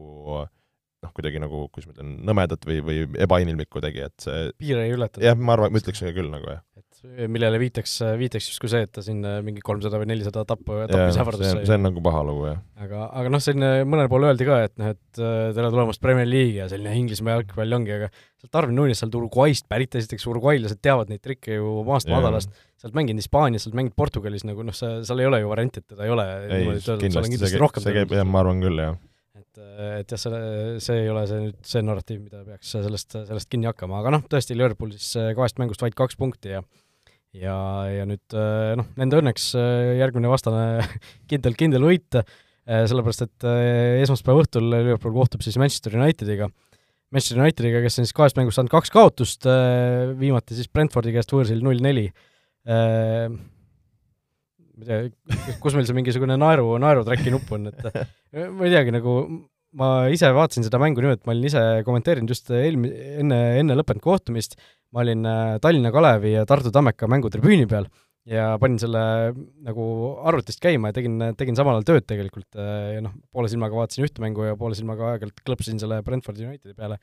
noh, kuidagi nagu, kuidas ma ütlen, nõmedat või, või ebainimlikku tegi, et see piire ei ületanud? jah, ma arvan, ma ütleks küll nagu, jah millele viitaks, viitaks justkui see, et ta siin äh, mingi kolmsada või nelisada tappu, tapmisi ähvardas sai. see on nagu paha lugu, jah. aga, aga noh, selline mõnel pool öeldi ka, et noh, et äh, tere tulemast Premier League'i ja selline Inglismaa jalgpall ongi, aga sealt Darwin Nunes sealt Uruguay'st pärit, esiteks uruguaylased teavad neid trikke ju maast madalast, sealt mänginud Hispaanias, sealt mänginud Portugalis, nagu noh, sa, seal ei ole ju varianti, et teda ei ole. Ei, kindlasti, see käib, see käib, jah, ma arvan küll, jah. Et, et jah, selle, see ei ole see nüüd see narratiiv, mida peaks sellest, sellest kinni hakkama, aga noh, tõesti, Liverpool siis kahest mängust vaid kaks punkti ja ja, ja nüüd äh, noh, nende õnneks äh, järgmine vastane kindel, kindel võit, äh, sellepärast et esmaspäeva õhtul Liverpool kohtub siis Manchester Unitediga. Manchester Unitediga, kes on siis kahest mängust saanud kaks kaotust, viimati siis Brentfordi käest võõrsil null neli. ma ei tea, kus meil see mingisugune naeru, naerutracki nupp on, et ma ei teagi, nagu ma ise vaatasin seda mängu niimoodi, et ma olin ise kommenteerinud just eelmi-, enne, enne lõppenud kohtumist, ma olin äh, Tallinna Kalevi ja Tartu Tammeka mängutribüüni peal ja panin selle nagu arvutist käima ja tegin, tegin samal ajal tööd tegelikult äh, ja noh, poole silmaga vaatasin ühte mängu ja poole silmaga aeg-ajalt klõpsasin selle Brentfordi Unitedi peale.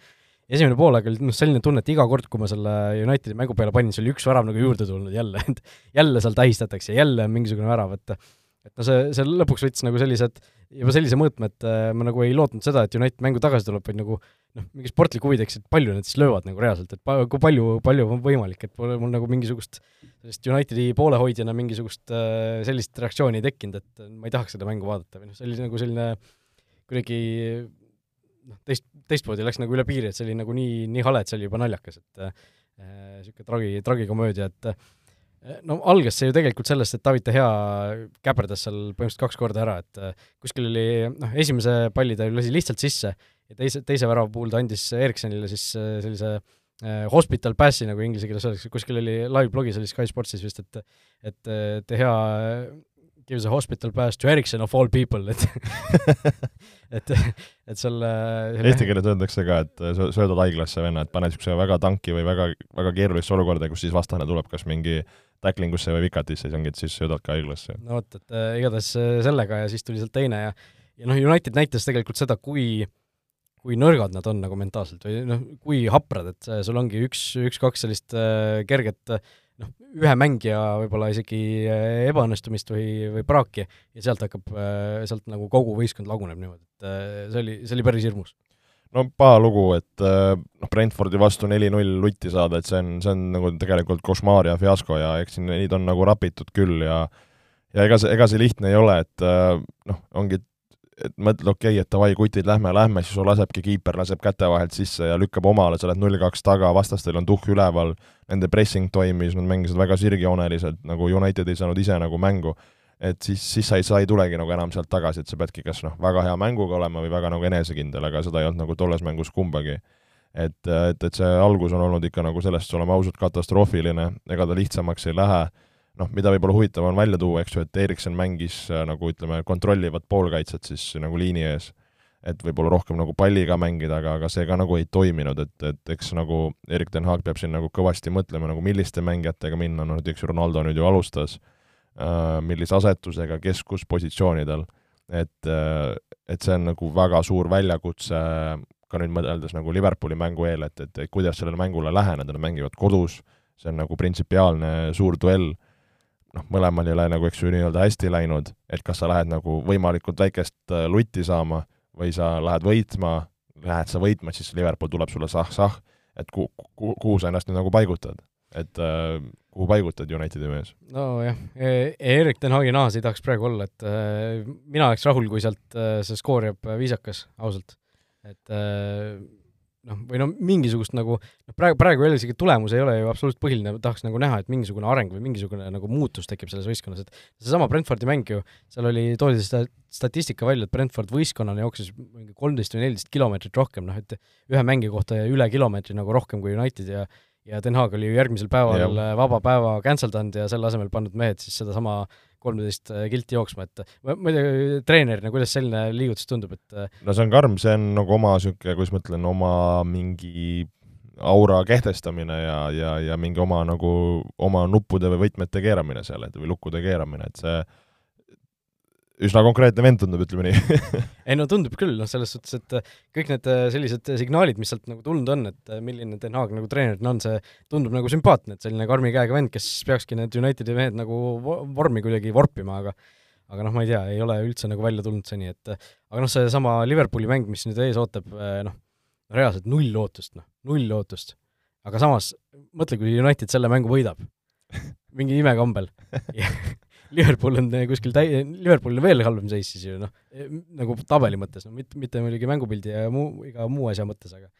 esimene poolaeg oli noh, selline tunne, et iga kord, kui ma selle Unitedi mängu peale panin, siis oli üks värav nagu juurde tulnud jälle, et jälle seal tähistatakse, jälle on mingisugune värav, et et no see, see lõpuks võttis nagu sellised, juba sellise mõõtme, et äh, ma nagu ei lootnud seda, et United mängu tagasi tuleb, vaid nagu noh, mingi sportlik huvi tekkis, et palju nad siis löövad nagu reaalselt, et pa-, kui palju, palju on võimalik, et pole mul nagu mingisugust sellist Unitedi poolehoidjana mingisugust äh, sellist reaktsiooni ei tekkinud, et ma ei tahaks seda mängu vaadata või noh, see oli nagu selline kuidagi noh, teist, teistmoodi läks nagu üle piiri, et see oli nagu nii, nii hale, et see oli juba naljakas, et niisugune äh, tragi, tragikomöödia, et äh, no algas see ju tegelikult sellest, et David De Gea käperdas seal põhimõtteliselt kaks korda ära, et kuskil oli noh, esimese palli ta lasi lihtsalt sisse ja teise, teise värava puhul ta andis Ericssonile siis äh, sellise äh, hospital pass'i, nagu inglise keeles öeldakse, kuskil oli live-blogis oli Sky Sportsis vist, et et, et hea gives a hospital pass to Ericsson of all people, et et, et selle Eesti keeles öeldakse ka, et söödad haiglasse venna, et pane niisuguse väga tanki või väga, väga keerulisse olukorda, kus siis vastane tuleb kas mingi tacklingusse või vikatisse, siis ongi, et siis söödad ka haiglasse. no vot, et äh, igatahes sellega ja siis tuli sealt teine ja ja noh, United näitas tegelikult seda, kui äh, kui nõrgad nad on nagu mentaalselt või noh, kui haprad, et sul ongi üks, üks-kaks sellist äh, kerget noh, ühe mängija võib-olla isegi äh, ebaõnnestumist või, või praaki ja sealt hakkab äh,, sealt nagu kogu võistkond laguneb niimoodi, et äh, see oli, see oli päris hirmus. no paha lugu, et noh, Brentfordi vastu neli-null lutti saada, et see on, see on nagu tegelikult košmaar ja fiasko ja eks siin neid on nagu rapitud küll ja ja ega see, ega see lihtne ei ole, et noh, ongi et mõtled, okei okay,, et davai, kutid, lähme, lähme, siis sul lasebki kiiper, laseb käte vahelt sisse ja lükkab omale, sa oled null-kaks taga, vastastel on tuhh üleval, nende pressing toimis, nad mängisid väga sirgjooneliselt, nagu United ei saanud ise nagu mängu et siis, siis sa ei, sa ei tulegi nagu enam sealt tagasi, et sa peadki kas noh, väga hea mänguga olema või väga nagu enesekindel, aga seda ei olnud nagu tolles mängus kumbagi. et, et, et see algus on olnud ikka nagu sellest, oleme ausad, katastroofiline, ega ta lihtsamaks ei lähe, noh, mida võib-olla huvitav on välja tuua, eks ju, et Erikson mängis nagu ütleme, kontrollivat poolkaitset siis nagu liini ees, et võib-olla rohkem nagu palliga mängida, aga, aga see ka nagu ei toiminud, et, et eks nagu Erik ten Haag peab siin nagu kõvasti mõtlema nagu milliste mängijatega minna, no näiteks Ronaldo nüüd ju alustas Äh, millise asetusega, kes kus positsioonidel, et, äh, et see on nagu väga suur väljakutse ka nüüd mõeldes nagu Liverpooli mängu eel, et, et, et kuidas sellele mängule läheneda, nad mängivad kodus, see on nagu printsipiaalne suur duell, noh, mõlemal ei ole nagu, eks ju, nii-öelda hästi läinud, et kas sa lähed nagu võimalikult väikest äh, lutti saama või sa lähed võitma, lähed sa võitma, siis Liverpool tuleb sulle sah-sah, et ku-, ku-, kuhu sa ennast nüüd nagu paigutad et äh, kuhu paigutad Unitedi mees? nojah, e-, Erik ten Hagi nahas ei tahaks praegu olla, et äh, mina oleks rahul, kui sealt äh, see skoor jääb viisakas, ausalt. et äh, noh, või no mingisugust nagu, noh praegu, praegu jälle isegi tulemus ei ole ju absoluutselt põhiline, tahaks nagu näha, et mingisugune areng või mingisugune nagu muutus tekib selles võistkonnas, et seesama Brentfordi mäng ju, seal oli, toodi seda statistika välja, et Brentford võistkonnana jooksis mingi kolmteist või neliteist kilomeetrit rohkem, noh et ühe mängija kohta üle kilomeetri nagu rohkem kui United ja ja Den Haag oli ju järgmisel päeval ja. Äh, vaba päeva cancel danud ja selle asemel pannud mehed siis sedasama kolmteist äh, kilti jooksma, et ma, ma ei tea, treenerina, kuidas selline liigutus tundub, et äh, no see on karm, see on nagu oma niisugune, kuidas ma ütlen, oma mingi aura kehtestamine ja, ja, ja mingi oma nagu, oma nuppude või võtmete keeramine seal, et või lukkude keeramine, et see üsna konkreetne vend tundub, ütleme nii. Ei no tundub küll, noh selles suhtes, et äh, kõik need äh, sellised signaalid, mis sealt nagu tulnud on, et äh, milline Den Haag nagu treenerina on, see tundub nagu sümpaatne, et selline karmi käega vend, kes peakski need Unitedi mehed nagu vormi kuidagi vorpima, aga aga noh, ma ei tea, ei ole üldse nagu välja tulnud seni, et aga noh, seesama Liverpooli mäng, mis nüüd ees ootab, noh, reaalselt null lootust, noh, null lootust. aga samas, mõtle, kui United selle mängu võidab. Mingi imekombel Liverpool on eh, kuskil täi-, Liverpoolil veel halvem seis siis ju noh, eh, nagu tabeli mõttes, no mitte, mitte muidugi mängupildi ja muu, iga muu asja mõttes, aga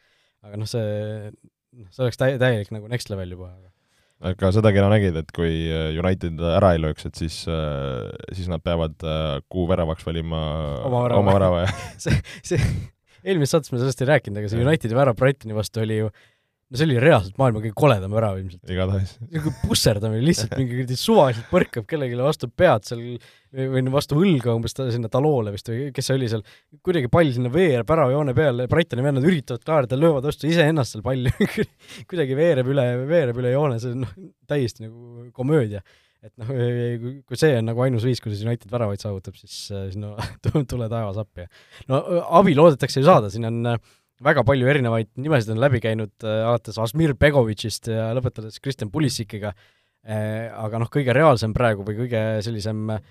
aga noh, see, noh, see oleks täi-, täielik nagu next level juba, aga aga seda kena nägid, et kui eh, United ära ei lööks, et siis, siis nad peavad kuu väravaks valima oma värava, oma värava, jah. See, see, eelmises saates me sellest ei rääkinud, aga see Unitedi värav Brightoni vastu oli ju no see oli reaalselt maailma kõige koledam värav ilmselt. igatahes. niisugune pusserdamine, lihtsalt mingi kuradi suvaliselt põrkab kellelegi vastu pead seal või vastu õlga umbes ta, sinna taloole vist või kes see oli seal, kuidagi pall sinna veereb väravajoone peale, Brightoni vennad üritavad klaarida, löövad vastu iseennast seal palli kuidagi veereb üle, veereb üle joone, see on noh, täiesti nagu komöödia. et noh, kui see on nagu ainus viis, kuidas United väravaid saavutab, siis, siis no tule taevas appi. no abi loodetakse ju saada, siin on äh, väga palju erinevaid nimesid on läbi käinud äh,, alates Asmir Begovitšist ja lõpetades Kristjan Pulisikiga äh,, aga noh, kõige reaalsem praegu või kõige sellisem äh,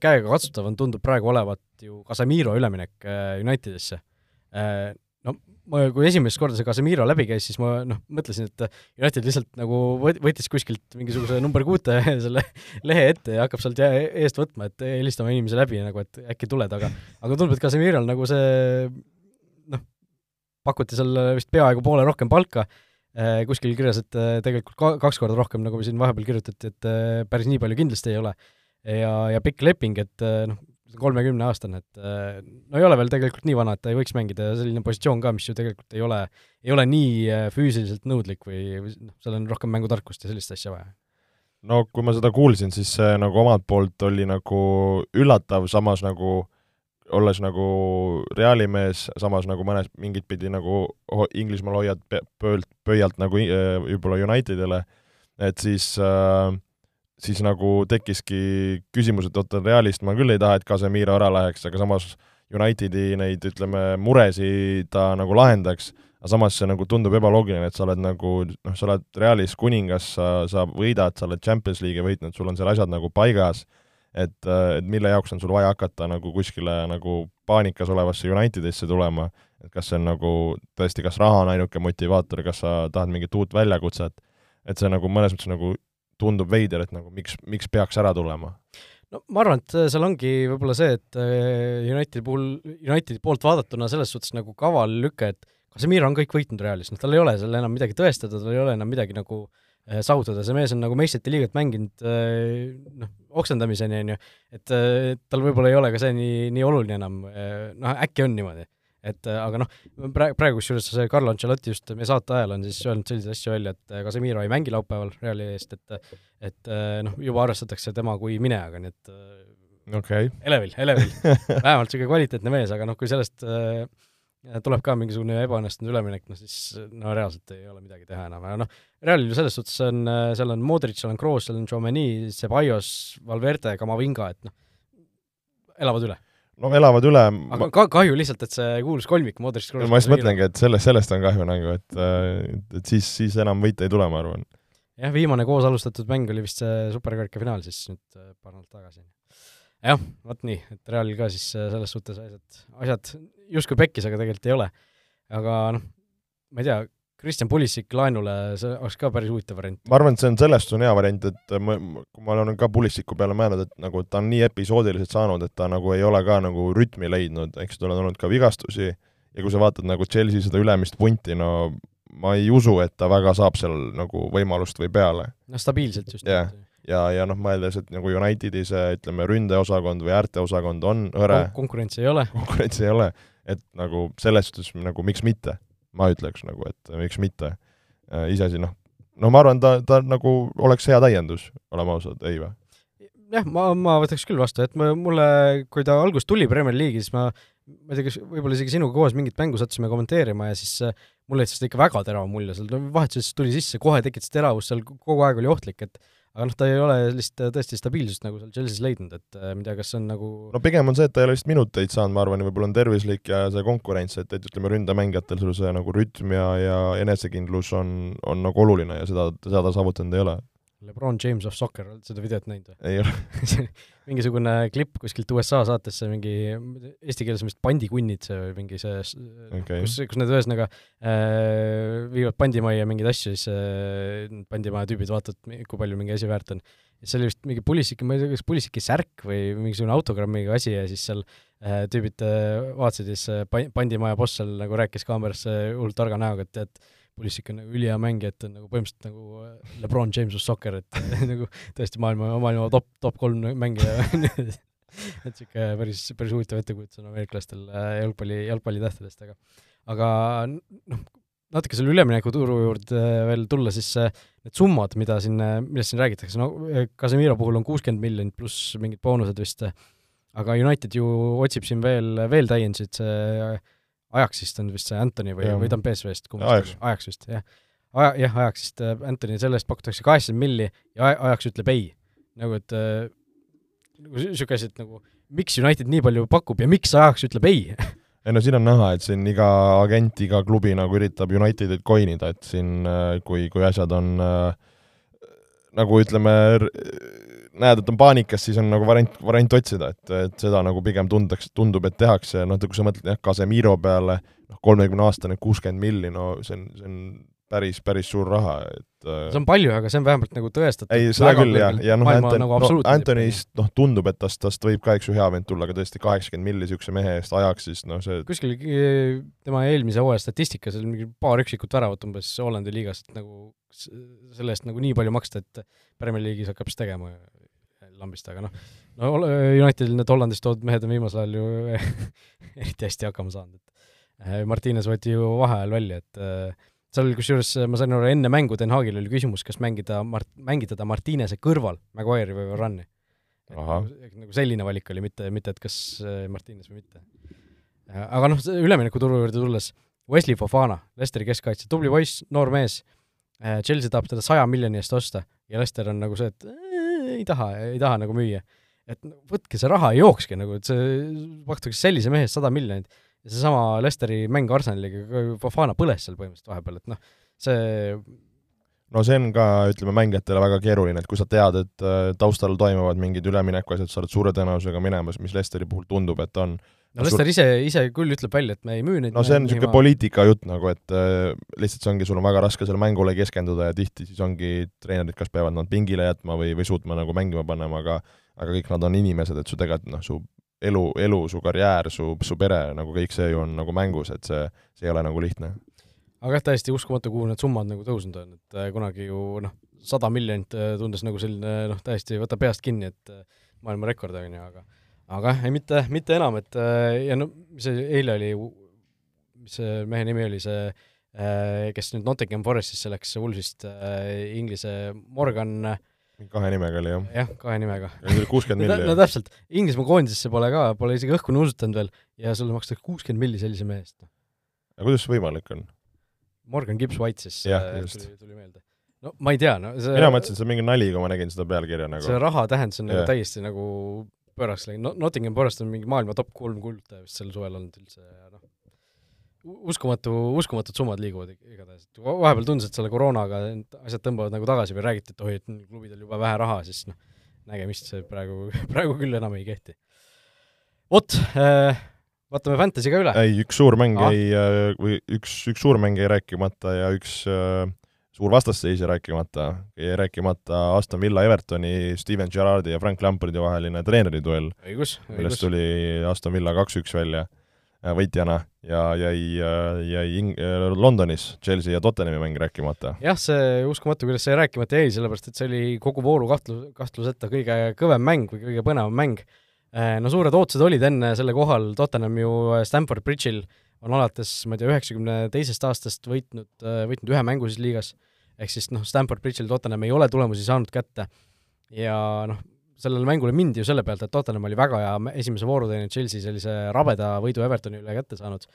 käegakatsutav on, tundub praegu olevat ju Casemiro üleminek Unitedisse. No ma, kui esimest korda see Casemiro läbi käis, siis ma noh, mõtlesin, et United lihtsalt nagu võttis kuskilt mingisuguse number kuute selle lehe ette ja hakkab sealt eest võtma, et helistama inimese läbi nagu, et äkki tuled, aga aga tundub, et Casemirol nagu see pakuti seal vist peaaegu poole rohkem palka, äh, kuskil kirjas, et äh, tegelikult ka kaks korda rohkem, nagu siin vahepeal kirjutati, et äh, päris nii palju kindlasti ei ole. ja, ja pikk leping, et noh, kolmekümneaastane, et no ei ole veel tegelikult nii vana, et ta ei võiks mängida ja selline positsioon ka, mis ju tegelikult ei ole, ei ole nii füüsiliselt nõudlik või noh, seal on rohkem mängutarkust ja sellist asja vaja no kui ma seda kuulsin, siis see nagu omalt poolt oli nagu üllatav, samas nagu olles nagu Reali mees, samas nagu mõnes mingit pidi nagu Inglismaal hoiad pöölt, pöialt nagu võib-olla äh, Unitedile, et siis äh, siis nagu tekkiski küsimus, et oota, Realist ma küll ei taha, et Casemiro ära läheks, aga samas Unitedi neid, ütleme, muresid ta nagu lahendaks, aga samas see nagu tundub ebaloogiline, et sa oled nagu noh, sa oled Realis kuningas, sa, sa võidad, sa oled Champions League'i võitnud, sul on seal asjad nagu paigas et, äh, et mille jaoks on sul vaja hakata nagu kuskile nagu paanikas olevasse Unitedisse tulema, et kas see on nagu tõesti, kas raha on ainuke motivaator, kas sa tahad mingit uut väljakutset, et see nagu mõnes mõttes nagu tundub veider, et nagu miks, miks peaks ära tulema. No ma arvan, et seal ongi võib-olla see, et äh, Unitedi puhul, Unitedi poolt vaadatuna selles suhtes nagu kaval lüke, et Casemiro on kõik võitnud Realis, noh tal ei ole seal enam midagi tõestada, tal ei ole enam midagi nagu äh, saavutada, see mees on nagu meistrite liigat mänginud äh, noh, oksendamiseni, on ju, et tal võib-olla ei ole ka see nii, nii oluline enam, noh äkki on niimoodi. Et aga noh, praegu, praegu kusjuures see Carlo Ancelotti just meie saate ajal on siis öelnud selliseid asju välja, et Casemiro ei mängi laupäeval Reali eest, et et noh, juba arvestatakse tema kui minejaga, nii et okei. okay.. elevil, elevil. Vähemalt niisugune kvaliteetne mees, aga noh, kui sellest äh, tuleb ka mingisugune ebaõnnestunud üleminek, noh siis no reaalselt ei ole midagi teha enam, aga noh, Realil ju selles suhtes on, seal on Modric, seal on Kroos, seal on Tchouameni, Ceballos, Valverde, Kamavinga, et noh, elavad üle no elavad üle aga ma... ka kahju lihtsalt, et see kuulus kolmik Modric no, ma just mõtlengi, et sellest, sellest on kahju nagu, et et siis, siis enam võite ei tule, ma arvan. jah, viimane koos alustatud mäng oli vist see superkarika finaal siis nüüd äh, paar nädalat tagasi. Jah, vot nii, et Realil ka siis äh, selles suhtes asjad, asjad justkui pekkis, aga tegelikult ei ole. aga noh, ma ei tea, Kristjan Pulissik laenule, see oleks ka päris huvitav variant. ma arvan, et see on sellest on hea variant, et ma, kui ma olen ka Pulissiku peale mõelnud, et nagu ta on nii episoodiliselt saanud, et ta nagu ei ole ka nagu rütmi leidnud, eks tal on olnud ka vigastusi ja kui sa vaatad nagu Chelsea seda ülemist punti, no ma ei usu, et ta väga saab seal nagu võimalust või peale. no stabiilselt just yeah. Ja, ja noh, mõeldes, et nagu Unitedi see, ütleme, ründeosakond või äärteosakond on hõre Kon konkurentsi ei ole. konkurentsi ei ole, et nagu selles suhtes nagu miks mitte ma ütleks nagu, et miks mitte. Äh, iseasi noh, no ma arvan, ta, ta nagu oleks hea täiendus, oleme ausad, ei või? jah, ma, ma võtaks küll vastu, et ma, mulle, kui ta alguses tuli Premier League'i, siis ma ma ei tea, kas võib-olla isegi sinuga koos mingit mängu sattusime kommenteerima ja siis äh, mulle jättis seda ikka väga terava mulje, seal vahetuses tuli sisse, kohe tekitas teravust, seal kogu aeg oli ohtlik, et aga noh, ta ei ole sellist tõesti stabiilsust nagu seal Chelsea's leidnud, et äh, ma ei tea, kas see on nagu no pigem on see, et ta ei ole vist minuteid saanud, ma arvan, võib-olla on tervislik ja see konkurents, et, et ütleme, ründamängijatel sul see nagu rütm ja, ja enesekindlus on, on nagu oluline ja seda, seda ta saavutanud ei ole Lebron James of Soccer, oled seda videot näinud või? ei ole mingisugune klipp kuskilt USA saatesse, mingi eesti keeles on vist pandikunnid see või mingi see okay., kus, kus need ühesõnaga äh, viivad pandimajja mingeid asju, siis äh, pandimaja tüübid vaatavad, kui palju mingi asi väärt on. see oli vist mingi Pulisiki, ma ei tea, kas Pulisiki särk või mingisugune autogrammiga asi ja siis seal äh, tüübid äh, vaatasid ja siis äh, pandimaja boss seal nagu rääkis kaamerasse hullult targa näoga, et, et Pulisic on nagu ülihea mängija, et on nagu põhimõtteliselt nagu äh, Lebron James of soccer, et nagu tõesti maailma, maailma top, top kolm mängija et niisugune päris, päris huvitav ettekujutus on ameeriklastel äh, jalgpalli, jalgpallitähtedest, aga aga noh, natuke selle üleminekuturu juurde veel tulla, siis äh, need summad, mida siin, millest siin räägitakse, no Casemiro puhul on kuuskümmend miljonit pluss mingid boonused vist, aga United ju otsib siin veel, veel täiendusid, see Ajaxist on vist see Anthony või, või ta on BSV-st, Ajaks. Ajaks vist, jah. Aja, jah, Ajaxist äh, Anthony, selle eest pakutakse kaheksakümmend milli ja Ajaks ütleb ei. nagu et äh, nagu niisugune asi, et nagu miks United nii palju pakub ja miks Ajaks ütleb ei ei no siin on näha, et siin iga agent, iga klubi nagu üritab Unitedit coinida, et siin äh, kui, kui asjad on äh, nagu ütleme, näed, et on paanikas, siis on nagu variant, variant otsida, et, et seda nagu pigem tundaks, tundub, et tehakse, noh, kui sa mõtled jah, Casemiro peale, noh, kolmekümne aastane, kuuskümmend milli, no see on, see on päris, päris suur raha, et äh, see on palju, aga see on vähemalt nagu tõestatud ei, seda küll, jah, ja noh, Anton, nagu no, Antonist noh, tundub, et tast, tast võib ka, eks ju, hea vend tulla, aga tõesti kaheksakümmend milli niisuguse mehe eest ajaks, siis noh, see kuskil tema eelmise hooaja statistikas oli mingi paar üksikut väravat umbes Hollandi liigast, nagu selle eest nagu nii palju maksta, et Premier League'is hakkab siis tegema lambist, aga noh, no Unitedil need Hollandist toodud mehed on viimasel ajal ju eriti hästi hakkama saanud, et äh, Martines võeti ju vaheajal välja, et äh, seal kusjuures ma sain aru, enne mängu Den Haagil oli küsimus, kas mängida Mart-, mängida Martinese kõrval Maguire'i või Varani. Nagu, nagu selline valik oli, mitte, mitte et kas Martines või mitte. aga noh, üleminekuturu juurde tulles, Wesley Fofana, Lesteri keskkaitse, tubli poiss, noor mees, Chelsea tahab teda saja miljoni eest osta ja Lester on nagu see, et ei taha, ei taha nagu müüa. et võtke see raha ja jookske nagu, et see, pakutakse sellise mehe eest sada miljonit ja seesama Lesteri mäng Arsenaliga, Fofana põles seal põhimõtteliselt vahepeal, et noh, see no see on ka, ütleme, mängijatele väga keeruline, et kui sa tead, et äh, taustal toimuvad mingid üleminekuasjad, sa oled suure tõenäosusega minemas, mis Lesteri puhul tundub, et on no Lester ise, ise küll ütleb välja, et me ei müü neid no see on niisugune poliitika jutt nagu, et äh, lihtsalt see ongi, sul on väga raske sellele mängule keskenduda ja tihti siis ongi treenerid kas peavad nad pingile jätma või, või suutma nagu mängima panema, aga aga kõik nad on inimesed, et su tegelikult noh, su elu, elu, su karjäär, su, su pere, nagu kõik see ju on nagu mängus, et see, see ei ole nagu lihtne. Aga jah, täiesti uskumatu, kuhu need summad nagu tõusnud on, et äh, kunagi ju noh, sada miljonit äh, tundus nagu selline noh, täiesti võta peast kinni, et äh, maailma rekord, on ju, aga aga jah, ei mitte, mitte enam, et ja no see eile oli, mis see mehe nimi oli, see kes nüüd Nottingham Forestisse läks, Woolsist Inglise Morgan kahe nimega oli jah? jah, kahe nimega. kuuskümmend milli. no täpselt, Inglismaa koondisesse pole ka, pole isegi õhku nuusutanud veel ja sulle makstakse kuuskümmend milli sellise mehe eest. aga kuidas see võimalik on? Morgan Gibbs White siis jah, just. tuli, tuli meelde. no ma ei tea, no see mina mõtlesin, see on mingi nali, kui ma nägin seda pealkirja nagu. see raha tähendus on nagu täiesti nagu pööraks läinud no,, Nottingham Forest on mingi maailma top kolm kulda vist sel suvel olnud üldse ja noh, uskumatu, uskumatud summad liiguvad igatahes, et vahepeal tundus, et selle koroonaga asjad tõmbavad nagu tagasi või räägiti, et oi, et klubidel juba vähe raha, siis noh, nägemist see praegu, praegu küll enam ei kehti. vot äh,, vaatame Fantasy ka üle. ei, üks suur mäng jäi, äh, või üks, üks suur mäng jäi rääkimata ja üks äh, suur vastasseis jäi rääkimata, jäi rääkimata Aston Villa Evertoni, Steven Gerrardi ja Frank Lampardi vaheline treeneriduell, millest tuli Aston Villa kaks-üks välja äh, võitjana ja jäi, äh, jäi Ing-, Londonis Chelsea ja Tottenhami mäng rääkimata. jah, see uskumatu, kuidas see rääkimata jäi, sellepärast et see oli kogu vooru kahtlus, kahtluseta kõige kõvem mäng või kõige põnevam mäng. No suured ootused olid enne selle kohal, Tottenham ju Stamford Bridge'il on alates, ma ei tea, üheksakümne teisest aastast võitnud, võitnud ühe mängu siis liigas. Ehk siis noh, Stamford Bridge'il Tottenham ei ole tulemusi saanud kätte. Ja noh, sellele mängule mindi ju selle pealt, et Tottenham oli väga hea esimese vooru teinud Chelsea sellise rabeda võidu Evertoni üle kätte saanud.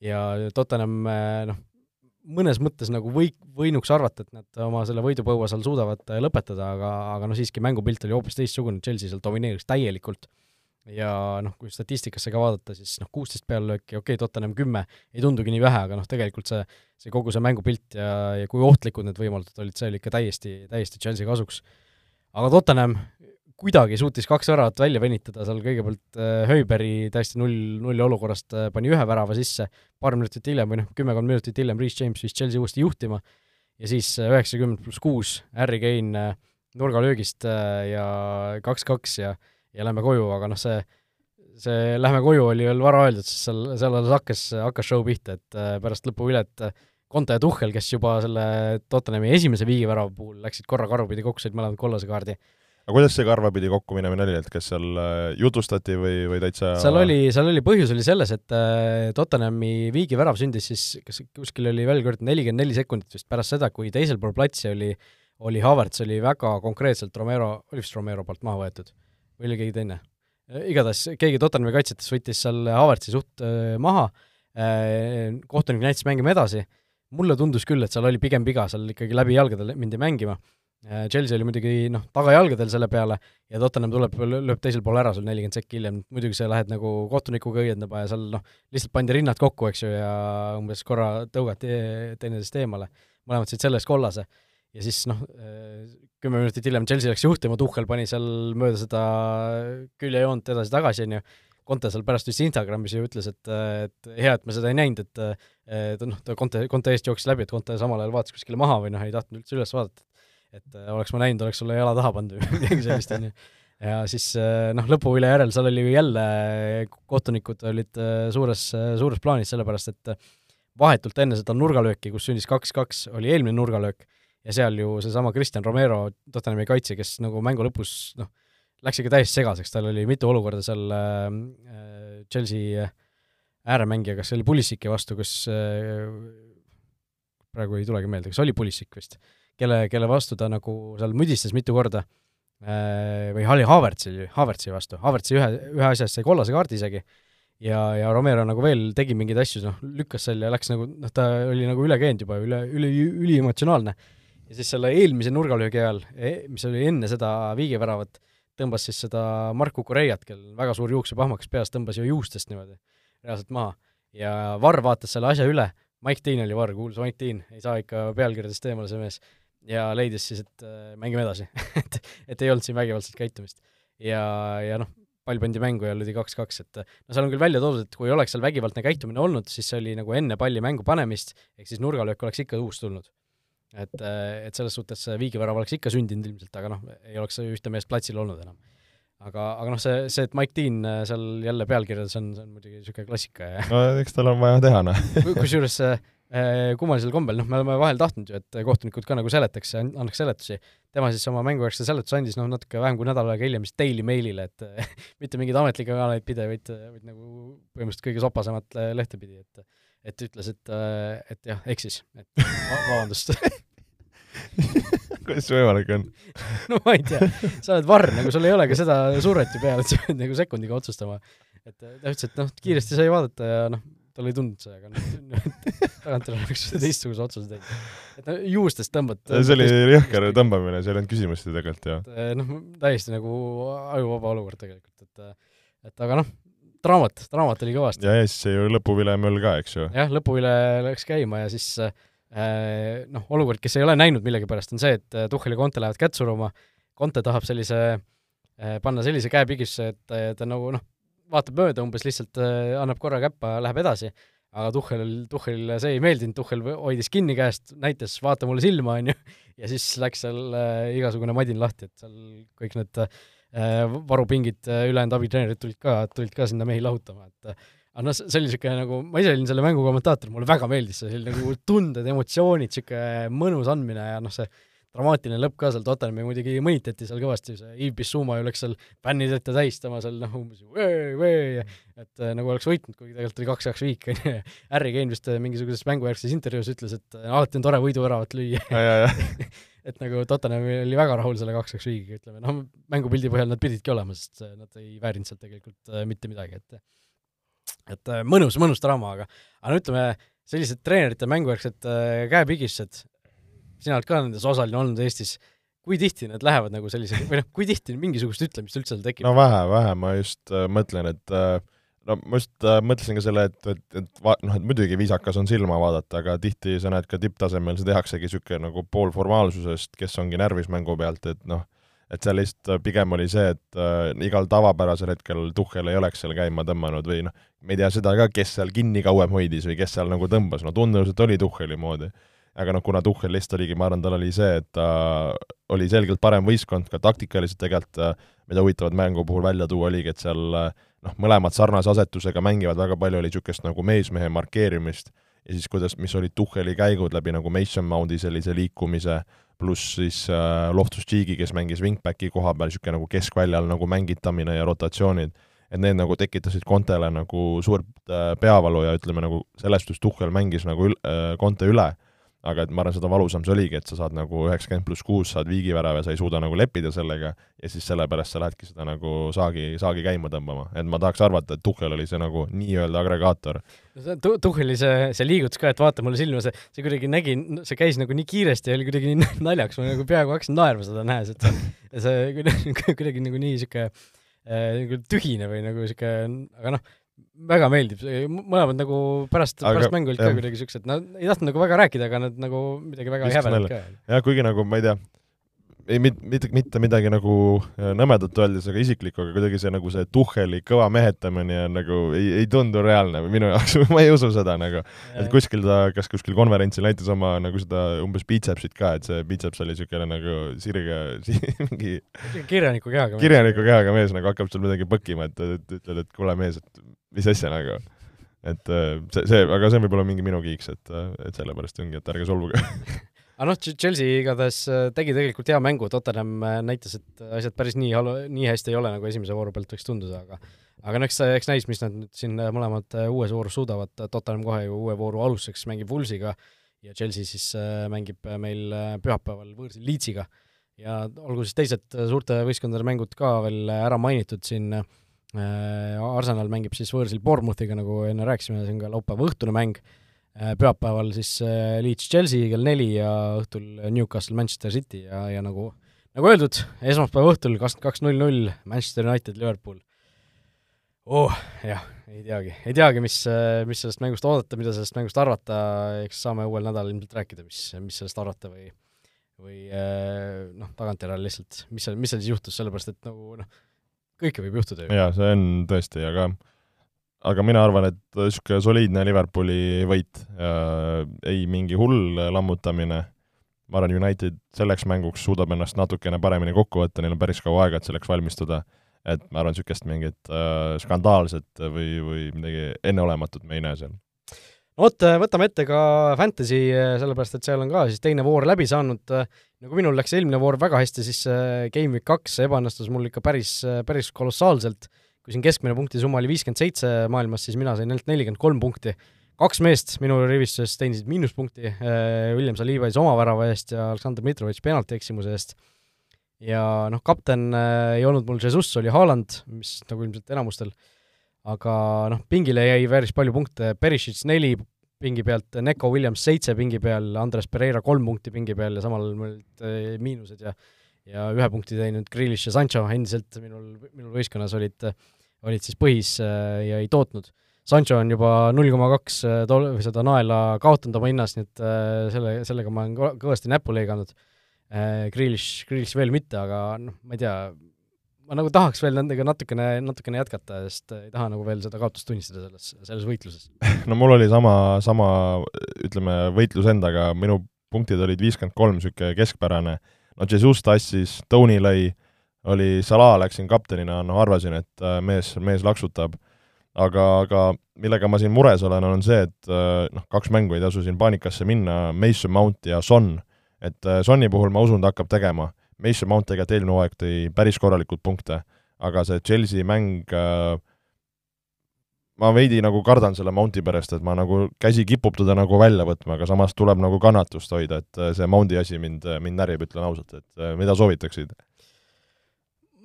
ja Tottenham noh, mõnes mõttes nagu või, võinuks arvata, et nad oma selle võidupõua seal suudavad lõpetada, aga, aga noh, siiski mängupilt oli hoopis teistsugune, Chelsea seal domineeris täielikult ja noh, kui statistikasse ka vaadata, siis noh, kuusteist peallööki, okei okay,, Tottenham kümme, ei tundugi nii vähe, aga noh, tegelikult see, see kogu see mängupilt ja, ja kui ohtlikud need võimalused olid, see oli ikka täiesti, täiesti Chelsea kasuks. aga Tottenham kuidagi suutis kaks väravat välja venitada, seal kõigepealt äh, Höiberi täiesti null, nulli olukorrast äh, pani ühe värava sisse, paar minutit hiljem või noh, kümmekond minutit hiljem Reece James viis Chelsea uuesti juhtima ja siis äh, üheksakümmend pluss kuus, Harry Kane nurgalöögist ja kaks-kaks ja ja lähme koju, aga noh, see, see lähme koju oli veel vara öeldud, sest seal, seal alles hakkas, hakkas show pihta, et äh, pärast lõpuvilet Conte ja Tuhhel, kes juba selle Tottenhami esimese viigivärava puhul läksid korra karupidi kokku, said mõlemad kollase kaardi. aga kuidas see karvapidi kokkuminemine oli, et kas seal äh, jutustati või, või täitsa seal oli, seal oli, põhjus oli selles, et äh, Tottenhami viigivärav sündis siis, kas kuskil oli veel kord nelikümmend neli sekundit vist pärast seda, kui teisel pool platsi oli, oli Havertz oli väga konkreetselt Romero, oli vist Romero poolt maha võetud või oli keegi teine? igatahes keegi Tottenhami kaitsjatest võttis seal Havertzi suht äh, maha. Äh,, kohtunik näitas mängima edasi, mulle tundus küll, et seal oli pigem viga, seal ikkagi läbi jalgade mindi mängima. Äh,, Chelsea oli muidugi noh, tagajalgadel selle peale ja Tottenham tuleb, lööb teisel pool ära sul nelikümmend sekki hiljem, muidugi sa lähed nagu kohtunikuga õiendama ja seal noh, lihtsalt pandi rinnad kokku, eks ju, ja umbes korra tõugati teineteisest eemale, mõlemad said selle eest kollase. Ja siis noh, kümme minutit hiljem Chelsea läks juhtima, Tuhhel pani seal mööda seda küljejoont edasi-tagasi, on ju, Conte seal pärast vist Instagramis ju ütles, et, et hea, et me seda ei näinud, et et noh, ta Conte, Conte eest jooksis läbi, et Conte samal ajal vaatas kuskile maha või noh, ei tahtnud üldse üles vaadata. et oleks ma näinud, oleks sulle jala taha pandud või midagi sellist, on ju. ja siis noh, lõpuvile järel seal oli ju jälle, kohtunikud olid suures, suures plaanis, sellepärast et vahetult enne seda nurgalööki, kus sündis kaks-kaks, oli eelmine nurgalöök ja seal ju seesama Kristjan Romero, Tottenhami kaitse, kes nagu mängu lõpus noh, läks ikka täiesti segaseks, tal oli mitu olukorda seal äh, Chelsea ääremängija, kas see oli Pulisiki vastu, kus äh, praegu ei tulegi meelde, kas oli Pulisik vist, kelle, kelle vastu ta nagu seal müdistas mitu korda äh, või oli Havertzi, Havertzi vastu, Havertzi ühe, ühe asja eest sai kollase kaardi isegi, ja, ja Romero nagu veel tegi mingeid asju, noh, lükkas seal ja läks nagu, noh, ta oli nagu üle käinud juba, üle, üle, üliemotsionaalne ja siis selle eelmise nurgalöögi ajal, e, mis oli enne seda viigiväravat, tõmbas siis seda Marku Kureiat, kellel väga suur juuksepahmakas peas, tõmbas ju juustest niimoodi reaalselt maha. ja Varr vaatas selle asja üle, Mike Dean oli Varr, kuulus Mike Dean, ei saa ikka pealkirjadest eemale see mees, ja leidis siis, et äh, mängime edasi et, et ei olnud siin vägivaldset käitumist. ja, ja noh, pall pandi mängu ja löödi kaks-kaks, et no seal on küll välja toodud, et kui oleks seal vägivaldne käitumine olnud, siis see oli nagu enne palli mängu panemist, ehk siis nurgalöök oleks ikka uus tulnud et, et selles suhtes viigivärav oleks ikka sündinud ilmselt, aga noh, ei oleks ühte meest platsil olnud enam. aga, aga noh, see, see, et Mike Dean äh, seal jälle pealkirjades on, see on muidugi niisugune klassika ja no eks tal on vaja teha, noh. kusjuures äh, kummalisel kombel, noh, me oleme vahel tahtnud ju, et kohtunikud ka nagu seletaks, annaks seletusi. tema siis oma mängujärgse seletuse andis, noh, natuke vähem kui nädal aega hiljem siis Daily Mailile, et mitte mingeid ametlikke kanaleid pidi, vaid, vaid nagu põhimõtteliselt kõige sopasemat lehte pidi, et et ütles, et, et jah, eksis, et vabandust kuidas see võimalik on? no ma ei tea, sa oled varr, nagu sul ei ole ka seda survet ju peal, et sa pead nagu sekundiga otsustama. et ta ütles, et noh, kiiresti sai vaadata ja noh, tal ei tundunud see, aga noh, tagantjärele oleks teistsuguse otsuse teinud. et no juustest tõmbad. see oli jõhker tõmbamine, seal ei olnud küsimust ju tegelikult ju. Eh, noh, täiesti nagu ajuvaba olukord tegelikult, et et aga noh, draamat, draamat oli kõvasti. ja, ja siis see ju lõpuvilemöll ka, eks ju. jah, lõpuvile läks käima ja siis äh, Äh, noh, olukord, kes ei ole näinud millegipärast, on see, et äh, Tuhhel ja Conte lähevad kätt suruma, Conte tahab sellise, äh, panna sellise käe pigisse, et ta nagu noh, vaatab mööda umbes, lihtsalt annab korra käppa, läheb edasi, aga Tuhhel, Tuhhelile see ei meeldinud, Tuhhel hoidis kinni käest, näitas, vaata mulle silma, on ju, ja siis läks seal äh, igasugune madin lahti, et seal kõik need äh, varupingid, ülejäänud abitreenerid tulid ka, tulid ka sinna mehi lahutama, et aga noh, see oli niisugune nagu, ma ise olin selle mängu kommentaator, mulle väga meeldis see, see oli nagu tunded, emotsioonid, niisugune mõnus andmine ja noh, see dramaatiline lõpp ka seal Tottenhami muidugi mõnitati seal kõvasti, see Yves Bissouma ju läks seal fännid ette tähistama seal noh, umbes vee, vee, et äh, nagu oleks võitnud, kuigi tegelikult oli kaks-kaks viik, on ju. Harry Kane vist äh, mingisuguses mängujärgses intervjuus ütles, et äh, alati on tore võiduväravat lüüa et nagu Tottenham oli väga rahul selle kaks-kaks viigiga, ütleme, noh, mängupildi põhjal nad pididki olema, sest nad ei väärinud sealt tegelikult mitte midagi, et et äh, mõnus, mõnus draama, aga aga no ütleme, sellised treenerite mängujärgsed äh, käepigistused, sina oled ka nendes osaline olnud Eestis, kui tihti need lähevad nagu sellise, või noh, kui tihti mingisugust ütlemist üldse seal tekib? no vähe, vähe, ma just äh, mõtlen, et äh, no ma just äh, mõtlesin ka selle, et, et, et va-, noh, et muidugi viisakas on silma vaadata, aga tihti sa näed ka tipptasemel, see tehaksegi niisugune nagu poolformaalsusest, kes ongi närvis mängu pealt, et noh, et seal lihtsalt pigem oli see, et äh, igal tavapärasel hetkel Tuhhel ei oleks seal käima tõmmanud või noh, me ei tea seda ka, kes seal kinni kauem hoidis või kes seal nagu tõmbas, no tundus, et oli Tuhheli moodi. aga noh, kuna Tuhhel lihtsalt oligi, ma arvan, tal oli see, et ta oli selgelt parem võistkond ka taktikaliselt tegelikult, äh, mida huvitavat mängu puhul välja tuua oligi, et seal äh, noh, mõlemad sarnase asetusega mängivad, väga palju oli niisugust nagu meesmehe markeerimist ja siis kuidas, mis olid Tuhheli käigud läbi nagu Mason Moundi sellise liikumise, pluss siis äh, Loftus-Cheeki, kes mängis wingbacki koha peal, niisugune nagu keskväljal nagu mängitamine ja rotatsioonid, et need nagu tekitasid Contele nagu suurt äh, peavalu ja ütleme nagu selles suhtes Tuhhel mängis nagu ül- äh,, Conte üle aga et ma arvan, seda valusam see oligi, et sa saad nagu üheksakümmend pluss kuus, saad viigivärava ja sa ei suuda nagu leppida sellega ja siis sellepärast sa lähedki seda nagu saagi, saagi käima tõmbama. et ma tahaks arvata, et Tuhhel oli see nagu nii-öelda agregaator. Tuhheli see, see liigutus ka, et vaata mulle silma, see, see kuidagi nägi, see käis nagu nii kiiresti ja oli kuidagi nii naljaks, ma nagu peaaegu hakkasin naerma seda nähes, et see, see kuidagi, nagu nii niisugune äh, nagu tühine või nagu niisugune, aga noh, väga meeldib, mõlemad nagu pärast, pärast mängu olid ka kuidagi siuksed, nad ei tahtnud nagu väga rääkida, aga nad nagu midagi väga häbenevad ka. jah, kuigi nagu ma ei tea, ei mit-, mitte, mitte midagi nagu äh, nõmedat öeldes, aga isiklikku, aga kuidagi see nagu see Tuhheli kõva mehetamine on nagu ei, ei tundu reaalne minu jaoks ma ei usu seda nagu. et kuskil ta, kas kuskil konverentsil näitas oma nagu seda umbes biitsepsit ka, et see biitseps oli niisugune nagu sirge mingi kirjaniku kehaga kirjaniku kehaga mees nagu hakkab seal midagi põkkima, et, et ütled, et kuule mees, et mis asja nagu. et äh, see, see, aga see võib olla mingi minu kiiks, et, et sellepärast ongi, et ärge solvuge. Aga noh, Chelsea igatahes äh, tegi tegelikult hea mängu, Tottenham äh, näitas, et asjad päris nii halu-, nii hästi ei ole, nagu esimese vooru pealt võiks tunduda, aga aga no eks, eks näis, mis nad nüüd siin äh, mõlemad uues voorus suudavad, Tottenham kohe ju uue vooru alustuseks mängib Woolsiga ja Chelsea siis mängib meil pühapäeval võõrsil Leedsiga. ja olgu siis teised suurte võistkondade mängud ka veel ära mainitud siin, Arsenal mängib siis võõrsil Bournemouthiga, nagu enne rääkisime, see on ka laupäeva õhtune mäng, Äh, pühapäeval siis äh, Leeds Chelsea kell neli ja õhtul Newcastle Manchester City ja, ja nagu nagu öeldud, esmaspäeva õhtul kakskümmend kaks null null Manchester United Liverpool. oh jah, ei teagi, ei teagi, mis, mis sellest mängust oodata, mida sellest mängust arvata, eks saame uuel nädalal ilmselt rääkida, mis, mis sellest arvata või või äh, noh, tagantjärele lihtsalt, mis seal, mis seal siis juhtus, sellepärast et nagu noh, kõike võib juhtuda ju. jaa, see on tõesti, aga aga mina arvan, et niisugune soliidne Liverpooli võit äh,, ei mingi hull lammutamine, ma arvan, United selleks mänguks suudab ennast natukene paremini kokku võtta, neil on päris kaua aega, et selleks valmistuda, et ma arvan, niisugust mingit äh, skandaalset või, või midagi enneolematut me ei näe seal vot, võtame ette ka Fantasy, sellepärast et seal on ka siis teine voor läbi saanud, nagu minul läks eelmine voor väga hästi, siis Game Week kaks ebaõnnestus mul ikka päris, päris kolossaalselt, kui siin keskmine punktisumma oli viiskümmend seitse maailmas, siis mina sain ainult nelikümmend kolm punkti. kaks meest minu rivistuses teenisid miinuspunkti, William Saliba siis oma värava eest ja Aleksandr Mitrovitš penalti eksimuse eest. ja noh, kapten ei olnud mul Jesus, oli Haaland, mis nagu ilmselt enamustel äh, aga noh, pingile jäi päris palju punkte, Perisic neli pingi pealt, Neko Williams seitse pingi peal, Andres Pereira kolm punkti pingi peal ja samal olid eh, miinused ja ja ühe punkti teinud Grealish ja Sancho endiselt minul, minul võistkonnas olid, olid siis põhis eh, ja ei tootnud. Sancho on juba null koma kaks eh, tol-, või seda naela kaotanud oma hinnas, nii et selle, sellega ma olen kõvasti näppu lõiganud. Grealish, Grealish veel mitte, aga noh, ma ei tea, ma nagu tahaks veel nendega natukene, natukene jätkata, sest ei taha nagu veel seda kaotust tunnistada selles, selles võitluses. no mul oli sama, sama ütleme, võitlus endaga, minu punktid olid viiskümmend kolm, niisugune keskpärane, no Jesus tassis, Tony lõi, oli Salah, läksin kaptenina, noh arvasin, et äh, mees, mees laksutab, aga, aga millega ma siin mures olen, on see, et äh, noh, kaks mängu ei tasu siin paanikasse minna, Mason Mount ja Son, et äh, Sonni puhul ma usun, ta hakkab tegema Mason Mount tegelikult eelmine hooaeg tõi päris korralikult punkte, aga see Chelsea mäng äh, ma veidi nagu kardan selle Mounti pärast, et ma nagu, käsi kipub teda nagu välja võtma, aga samas tuleb nagu kannatust hoida, et äh, see Moundi asi mind, mind närib, ütlen ausalt, et äh, mida soovitaksid?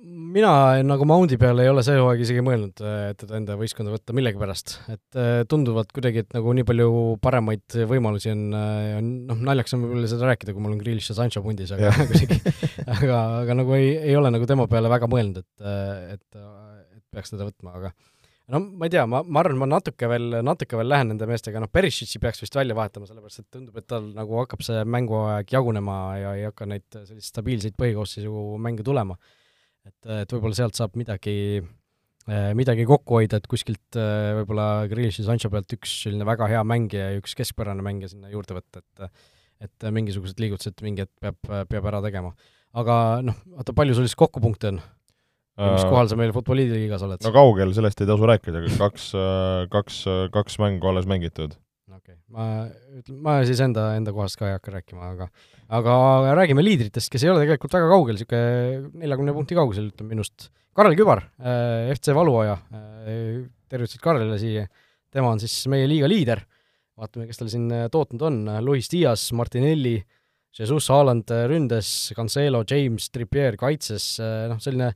Mina nagu Moundi peale ei ole see hooaeg isegi mõelnud, et teda enda võistkonda võtta millegipärast, et äh, tunduvad kuidagi, et nagu nii palju paremaid võimalusi on, äh, on noh, naljakas on võib-olla seda rääkida, kui mul on Grealish ja Sancho pundis, aga kuidagi aga, aga nagu ei, ei ole nagu tema peale väga mõelnud, et, äh, et, et peaks teda võtma, aga no ma ei tea, ma, ma arvan, ma natuke veel, natuke veel lähen nende meestega, noh, Perisici peaks vist välja vahetama, sellepärast et tundub, et tal nagu hakkab see mänguaeg jagunema ja ei hakka neid selliseid stabiilseid põhikoosseisu mänge tulema et, et võib-olla sealt saab midagi, eh, midagi kokku hoida, et kuskilt eh, võib-olla Grealish ja Sancho pealt üks selline väga hea mängija ja üks keskpärane mängija sinna juurde võtta, et et mingisugused liigutused mingi hetk peab, peab ära tegema. aga noh, oota, palju sul siis kokku punkte on? ja mis kohal sa meil Futboliidiliigas oled? no kaugel, sellest ei tasu rääkida, kaks, kaks, kaks mängu alles mängitud okei okay., ma ütlen, ma siis enda, enda kohast ka ei hakka rääkima, aga aga räägime liidritest, kes ei ole tegelikult väga kaugel, niisugune neljakümne punkti kaugusel, ütleme minust. Karel Kübar, äh, FC Valuaja, äh, tervitused Karelile siia, tema on siis meie liiga liider, vaatame, kes tal siin äh, tootnud on, Luis Dias, Martinelli, Jesus Haaland ründes, Cancelo, James, Trippier kaitses, noh, selline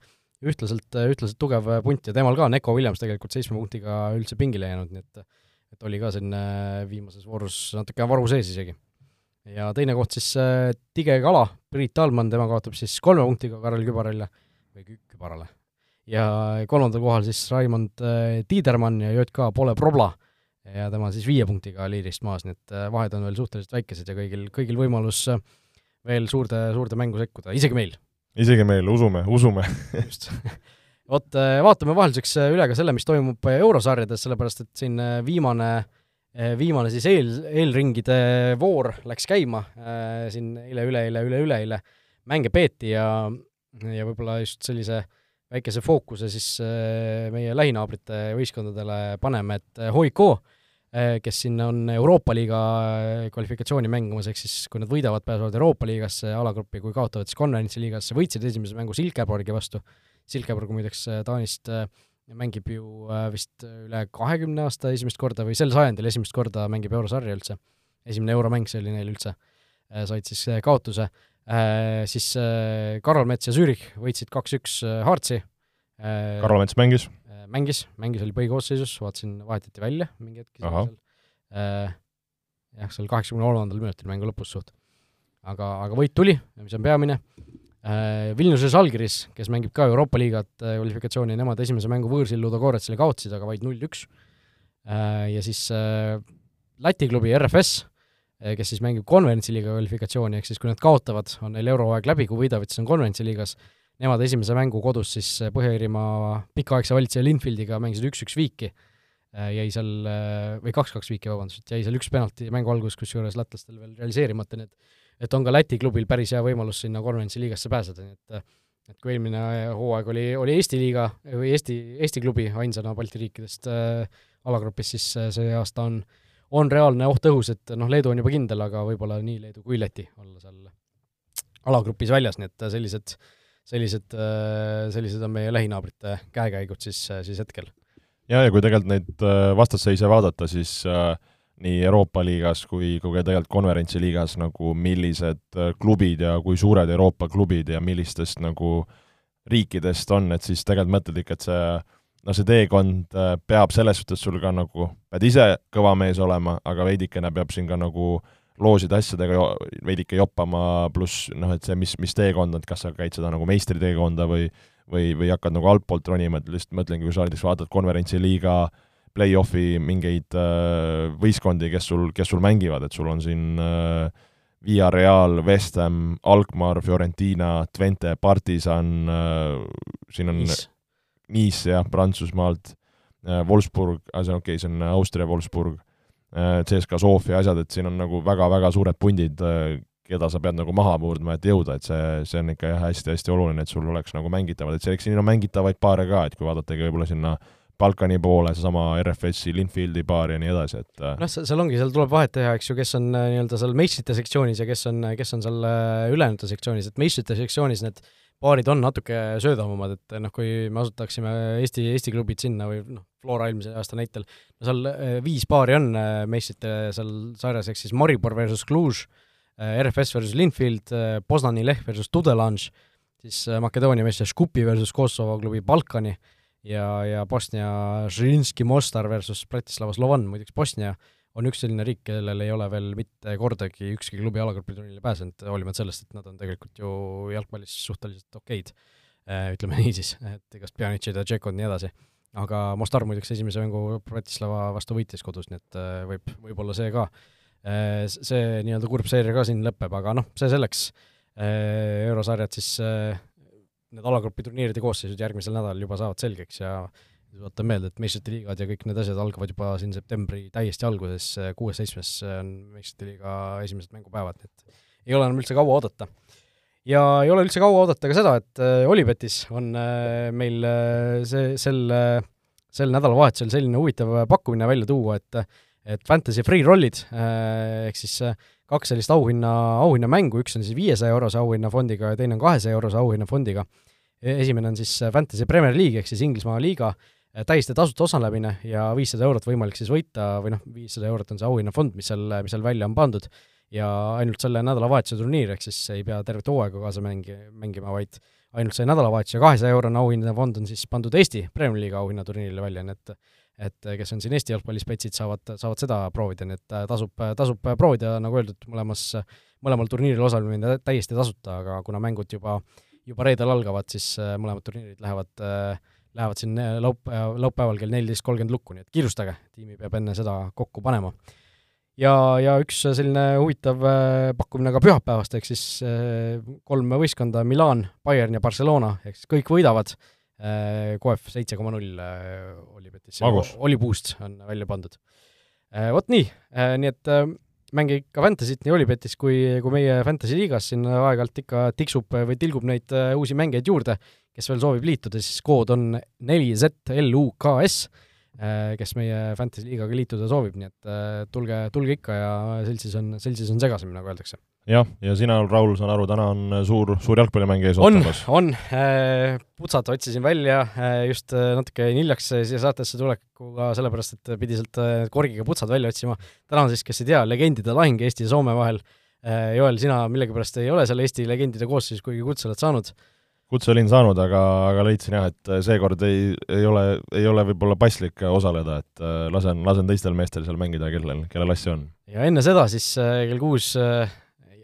ühtlaselt, ühtlaselt tugev punt ja temal ka, Neko Williams tegelikult seitsme punktiga üldse pingile jäänud, nii et et oli ka selline viimases voorus natuke varu sees isegi. ja teine koht siis äh, tige kala, Priit Talman, tema kaotab siis kolme punktiga Karel Kübarile või Kü-, Kübarale. ja kolmandal kohal siis Raimond äh, Tiidermann ja JK Pole Probla ja tema siis viie punktiga liidrist maas, nii et äh, vahed on veel suhteliselt väikesed ja kõigil, kõigil võimalus veel suurde, suurde mängu sekkuda, isegi meil. isegi meil, usume, usume just vot äh, vaatame vahelduseks äh, üle ka selle, mis toimub äh, eurosarjades, sellepärast et siin viimane, viimane siis eel, eelringide voor läks käima, siin eile, üleeile, üle-üleeile mänge peeti ja, ja võib-olla just sellise väikese fookuse siis meie lähinaabrite võistkondadele paneme, et Hoiko, kes siin on Euroopa liiga kvalifikatsiooni mängimas, ehk siis kui nad võidavad, pääsevad Euroopa liigasse alagruppi, kui kaotavad, siis konverentsi liigasse, võitsid esimese mängu Silkeborgi vastu Silkeborg muideks äh, Taanist äh, mängib ju äh, vist üle kahekümne aasta esimest korda või sel sajandil esimest korda mängib eurosarja üldse. esimene euromäng see oli neil üldse, said siis kaotuse, siis Karol Mets ja Zürich võitsid kaks-üks Hartsi. Karol Mets mängis? mängis, mängis, oli põhikoosseisus, vaatasin, vahetati välja mingi hetk seal. jah, seal kaheksakümne kolmandal minutil mängu lõpus suht. aga, aga võit tuli, mis on peamine Äh, Vilniuse Žalgiris, kes mängib ka Euroopa liigat äh, kvalifikatsiooni, nemad esimese mängu võõrsil Ludogoretsile kaotasid, aga vaid null-üks. Äh, ja siis Läti klubi RFS, kes siis mängib konverentsiliiga kvalifikatsiooni, ehk siis kui nad kaotavad, on neil euroaeg läbi, kui võidavad, siis on konverentsiliigas, nemad esimese mängu kodus siis Põhja-Iirimaa pikaaegse valitseja Linfieldiga mängisid üks-üks viiki, jäi seal, või kaks-kaks viiki, vabandust, jäi seal üks penalti mängu alguses, kusjuures lätlastel veel realiseerimata, nii et et on ka Läti klubil päris hea võimalus sinna konverentsiliigasse pääseda, nii et et kui eelmine hooaeg oli, oli Eesti liiga või Eesti, Eesti klubi ainsana Balti riikidest äh, alagrupis, siis see aasta on, on reaalne oht õhus, et noh, Leedu on juba kindel, aga võib-olla nii Leedu kui Läti olla seal alagrupis väljas, nii et sellised, sellised, sellised on meie lähinaabrite käekäigud siis, siis hetkel. ja, ja kui tegelikult neid vastasseise vaadata, siis äh, nii Euroopa liigas kui, kui ka tegelikult konverentsiliigas nagu millised klubid ja kui suured Euroopa klubid ja millistest nagu riikidest on, et siis tegelikult mõtled ikka, et see no see teekond peab selles suhtes sul ka nagu, pead ise kõva mees olema, aga veidikene peab siin ka nagu looside asjadega veidike joppama, pluss noh, et see, mis, mis teekond on, et kas sa käid seda nagu meistriteekonda või või, või hakkad nagu altpoolt ronima, et lihtsalt mõtlengi, kui sa näiteks vaatad konverentsiliiga play-off'i mingeid äh, võistkondi, kes sul, kes sul mängivad, et sul on siin äh, Via Real, West Ham, Alkmaar, Fiorentina, Twente, Partisan äh,, siin on Nice, nice jah, Prantsusmaalt Wolfsburg, see on okei okay,, see on Austria Wolfsburg äh,, CSKA Sofia asjad, et siin on nagu väga-väga suured pundid keda sa pead nagu maha murdma, et jõuda, et see, see on ikka jah, hästi-hästi oluline, et sul oleks nagu mängitavad, et see, eks siin on mängitavaid paare ka, et kui vaadatagi võib-olla sinna Balkani poole, seesama RFS-i Linfieldi baar ja nii edasi, et äh, noh, seal ongi, seal tuleb vahet teha, eks ju, kes on äh, nii-öelda seal meistrite sektsioonis ja kes on, kes on seal äh, ülejäänute sektsioonis, et meistrite sektsioonis need paarid on natuke söödavamad, et noh, kui me asutaksime Eesti, Eesti klubid sinna või noh, Flora eelmise aasta näitel, no seal viis paari on meistrite seal sarjas, ehk siis Maribor versus Cluj, RFS versus Linfield, Poznani Lehh versus Tudelange, siis Makedoonia meister Škupi versus Kosovo klubi Balkani ja, ja Bosnia Žrinski Mostar versus Bratislava Slovan, muideks Bosnia on üks selline riik, kellel ei ole veel mitte kordagi ükski klubi alagrupiturniirile pääsenud, hoolimata sellest, et nad on tegelikult ju jalgpallis suhteliselt okeid, äh, ütleme nii siis, et igast Pjanitšid ja Tšekod ja nii edasi. aga Mostar muideks esimese mängu Bratislava vastu võitis kodus, nii et äh, võib, võib-olla see ka, äh, see nii-öelda kurb seeria ka siin lõpeb, aga noh, see selleks, eurosarjad siis need alagrupi turniiride koosseisud järgmisel nädalal juba saavad selgeks ja tuletan meelde, et meistrite liigad ja kõik need asjad algavad juba siin septembri täiesti alguses, kuues-seitsmes on meistrite liiga esimesed mängupäevad, nii et ei ole enam üldse kaua oodata. ja ei ole üldse kaua oodata ka seda, et äh, Olipetis on äh, meil äh, see, sel, sel nädalavahetusel selline huvitav pakkumine välja tuua, et et Fantasy Free Rollid ehk siis kaks sellist auhinna, auhinnamängu, üks on siis viiesaja eurose auhinnafondiga ja teine on kahesaja eurose auhinnafondiga. E-, esimene on siis Fantasy Premier League ehk siis Inglismaa liiga, e, täiesti tasuta osalemine ja viissada eurot võimalik siis võita või noh, viissada eurot on see auhinnafond, mis seal, mis seal välja on pandud, ja ainult selle nädalavahetuse turniir, ehk siis ei pea tervet hooaega kaasa mängi-, mängima, vaid ainult see nädalavahetus ja kahesaja eurone auhinnafond on siis pandud Eesti Premier League'i auhinnaturniirile välja, nii et et kes on siin Eesti jalgpallispetsid, saavad, saavad seda proovida, nii et äh, tasub, tasub proovida, nagu öeldud, mõlemas, mõlemal turniiril osalemine täiesti tasuta, aga kuna mängud juba, juba reedel algavad, siis äh, mõlemad turniirid lähevad, äh, lähevad siin laup-, laupäeval kell neliteist kolmkümmend lukku, nii et kiirustage, tiimi peab enne seda kokku panema. ja, ja üks selline huvitav pakkumine ka pühapäevast, ehk siis kolm võistkonda, Milan, Bayern ja Barcelona, ehk siis kõik võidavad Äh, Koef seitse koma null äh, oli Betis, oli boost on välja pandud. Äh, vot nii, nii et mänge ikka Fantasy't nii Olipetis kui, kui meie Fantasy liigas, siin aeg-ajalt ikka tiksub või tilgub neid uusi mängijaid juurde, kes veel soovib liituda, siis kood on neli ZLUKS, kes meie Fantasy liigaga liituda soovib, nii et tulge, tulge ikka ja seltsis on, seltsis on segasem, nagu öeldakse jah, ja sina, Raul, saan aru, täna on suur, suur jalgpallimäng ees ootamas? on, on, äh, putsad otsisin välja äh, just äh, natuke hiljaks siia saatesse tulekuga, sellepärast et pidi sealt korgiga putsad välja otsima. täna siis, kes ei tea, legendide lahing Eesti ja Soome vahel. Joel, sina millegipärast ei ole seal Eesti legendide koosseisus, kuigi kutse oled saanud kutse olin saanud, aga, aga leidsin jah, et seekord ei, ei ole, ei ole võib-olla paslik osaleda, et lasen, lasen teistel meestel seal mängida, kellel, kellel asja on. ja enne seda siis kell kuus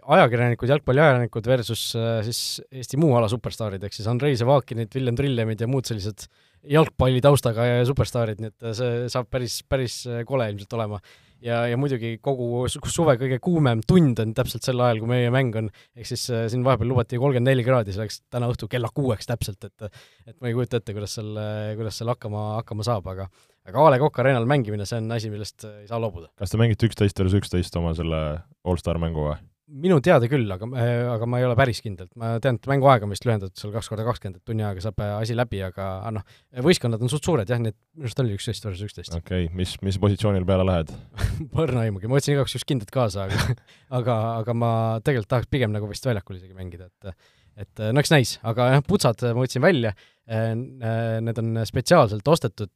ajakirjanikud, jalgpalliajakirjanikud versus äh, siis Eesti muu ala superstaarid, ehk siis Andrei Sevakinid, Villem Trillemid ja muud sellised jalgpallitaustaga jalgpallistaarid, nii et äh, see saab päris, päris äh, kole ilmselt olema. Ja, ja muidugi kogu suve kõige kuumem tund on täpselt sel ajal, kui meie mäng on, ehk siis siin vahepeal lubati kolmkümmend neli kraadi, see oleks täna õhtul kella kuueks täpselt, et et ma ei kujuta ette, kuidas seal, kuidas seal hakkama, hakkama saab, aga aga A Le Coq Arena'l mängimine, see on asi, millest ei saa loobuda. kas te mängite üksteist versus üksteist oma selle allstar mängu või? Minu teada küll, aga, aga ma ei ole päris kindel, ma tean, et mänguaega on vist lühendatud seal kaks korda kakskümmend, et tunni ajaga saab asi läbi, aga noh, võistkonnad on suht suured jah, nii et minu arust oli üksteist versus üksteist. okei okay,, mis, mis positsioonil peale lähed? Põrna aimugi, ma võtsin igaks juhuks kindlat kaasa, aga aga, aga ma tegelikult tahaks pigem nagu vist väljakul isegi mängida, et et no eks näis, aga jah, putsad ma võtsin välja, need on spetsiaalselt ostetud,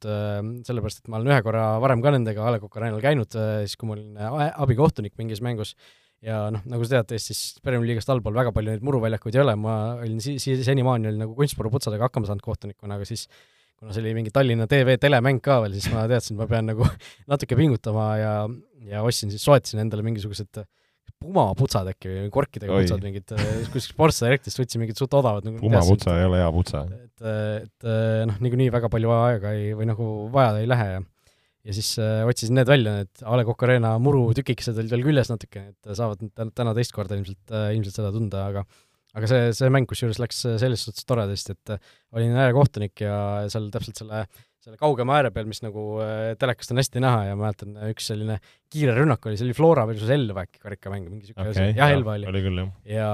sellepärast et ma olen ühe korra varem ka nendega A Le Coq Arena'l käinud, siis kui ma olin abikohtunik mingis mängus ja noh, nagu sa tead, Eestis Premier League'ist allpool väga palju neid muruväljakuid ei ole, ma olin si-, si-, senimaani olin nagu kunstmuruputsadega hakkama saanud kohtunikuna, aga siis kuna see oli mingi Tallinna TV telemäng ka veel, siis ma teadsin, et ma pean nagu natuke pingutama ja, ja ostsin siis, soetasin endale mingisugused Puma putsad äkki või korkidega Oi. putsad, mingid, kuskilt Sports Directist võtsin mingid suht odavad nagu Puma putsa ei ole hea putsa. et, et noh, niikuinii väga palju aega ei, või nagu vaja ei lähe ja ja siis äh, otsisin need välja, need A Le Coq Arena murutükikesed olid veel küljes natuke, et saavad nüüd täna teist korda ilmselt äh,, ilmselt seda tunda, aga aga see, see mäng kusjuures läks selles suhtes toredasti, et äh, olin äärekohtunik ja seal täpselt selle, selle kaugema ääre peal, mis nagu äh, telekast on hästi näha ja mäletan, üks selline kiire rünnak oli, see oli Flora versus Elva äkki karikamäng, mingi niisugune okay, asi, jah, Elva oli. oli küll, jah. ja,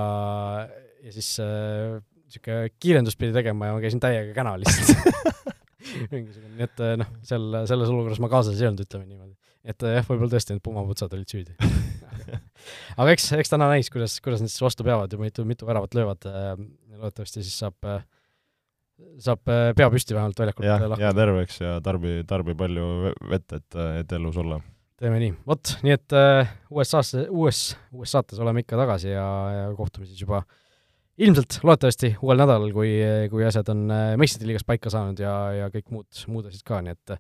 ja siis niisugune äh, kiirendust pidi tegema ja ma käisin täiega käna lihtsalt mingisugune, nii et eh, noh, seal, selles olukorras ma kaasas ei olnud, ütleme niimoodi. et eh, jah, võib-olla tõesti need pumaputsad olid süüdi aga eks, eks täna näis, kuidas, kuidas nad siis vastu peavad ja mitu, mitu väravat löövad, eh, loodetavasti siis saab, saab pea püsti vähemalt väljakult ja, jää terveks ja tarbi, tarbi palju vett, et, et elus olla. teeme nii, vot, nii et uues, uues saates oleme ikka tagasi ja, ja kohtume siis juba uh, ilmselt, loodetavasti uuel nädalal, kui, kui asjad on äh, meistrite liigas paika saanud ja, ja kõik muud, muud asjad ka, nii et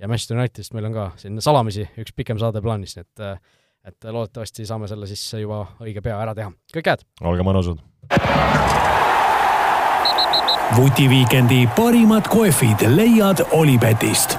ja Manchester Unitedist meil on ka siin salamisi üks pikem saade plaanis, nii et et loodetavasti saame selle siis juba õige pea ära teha. kõike head! olge mõnusad! vutiviikendi parimad kohvid leiad Olipetist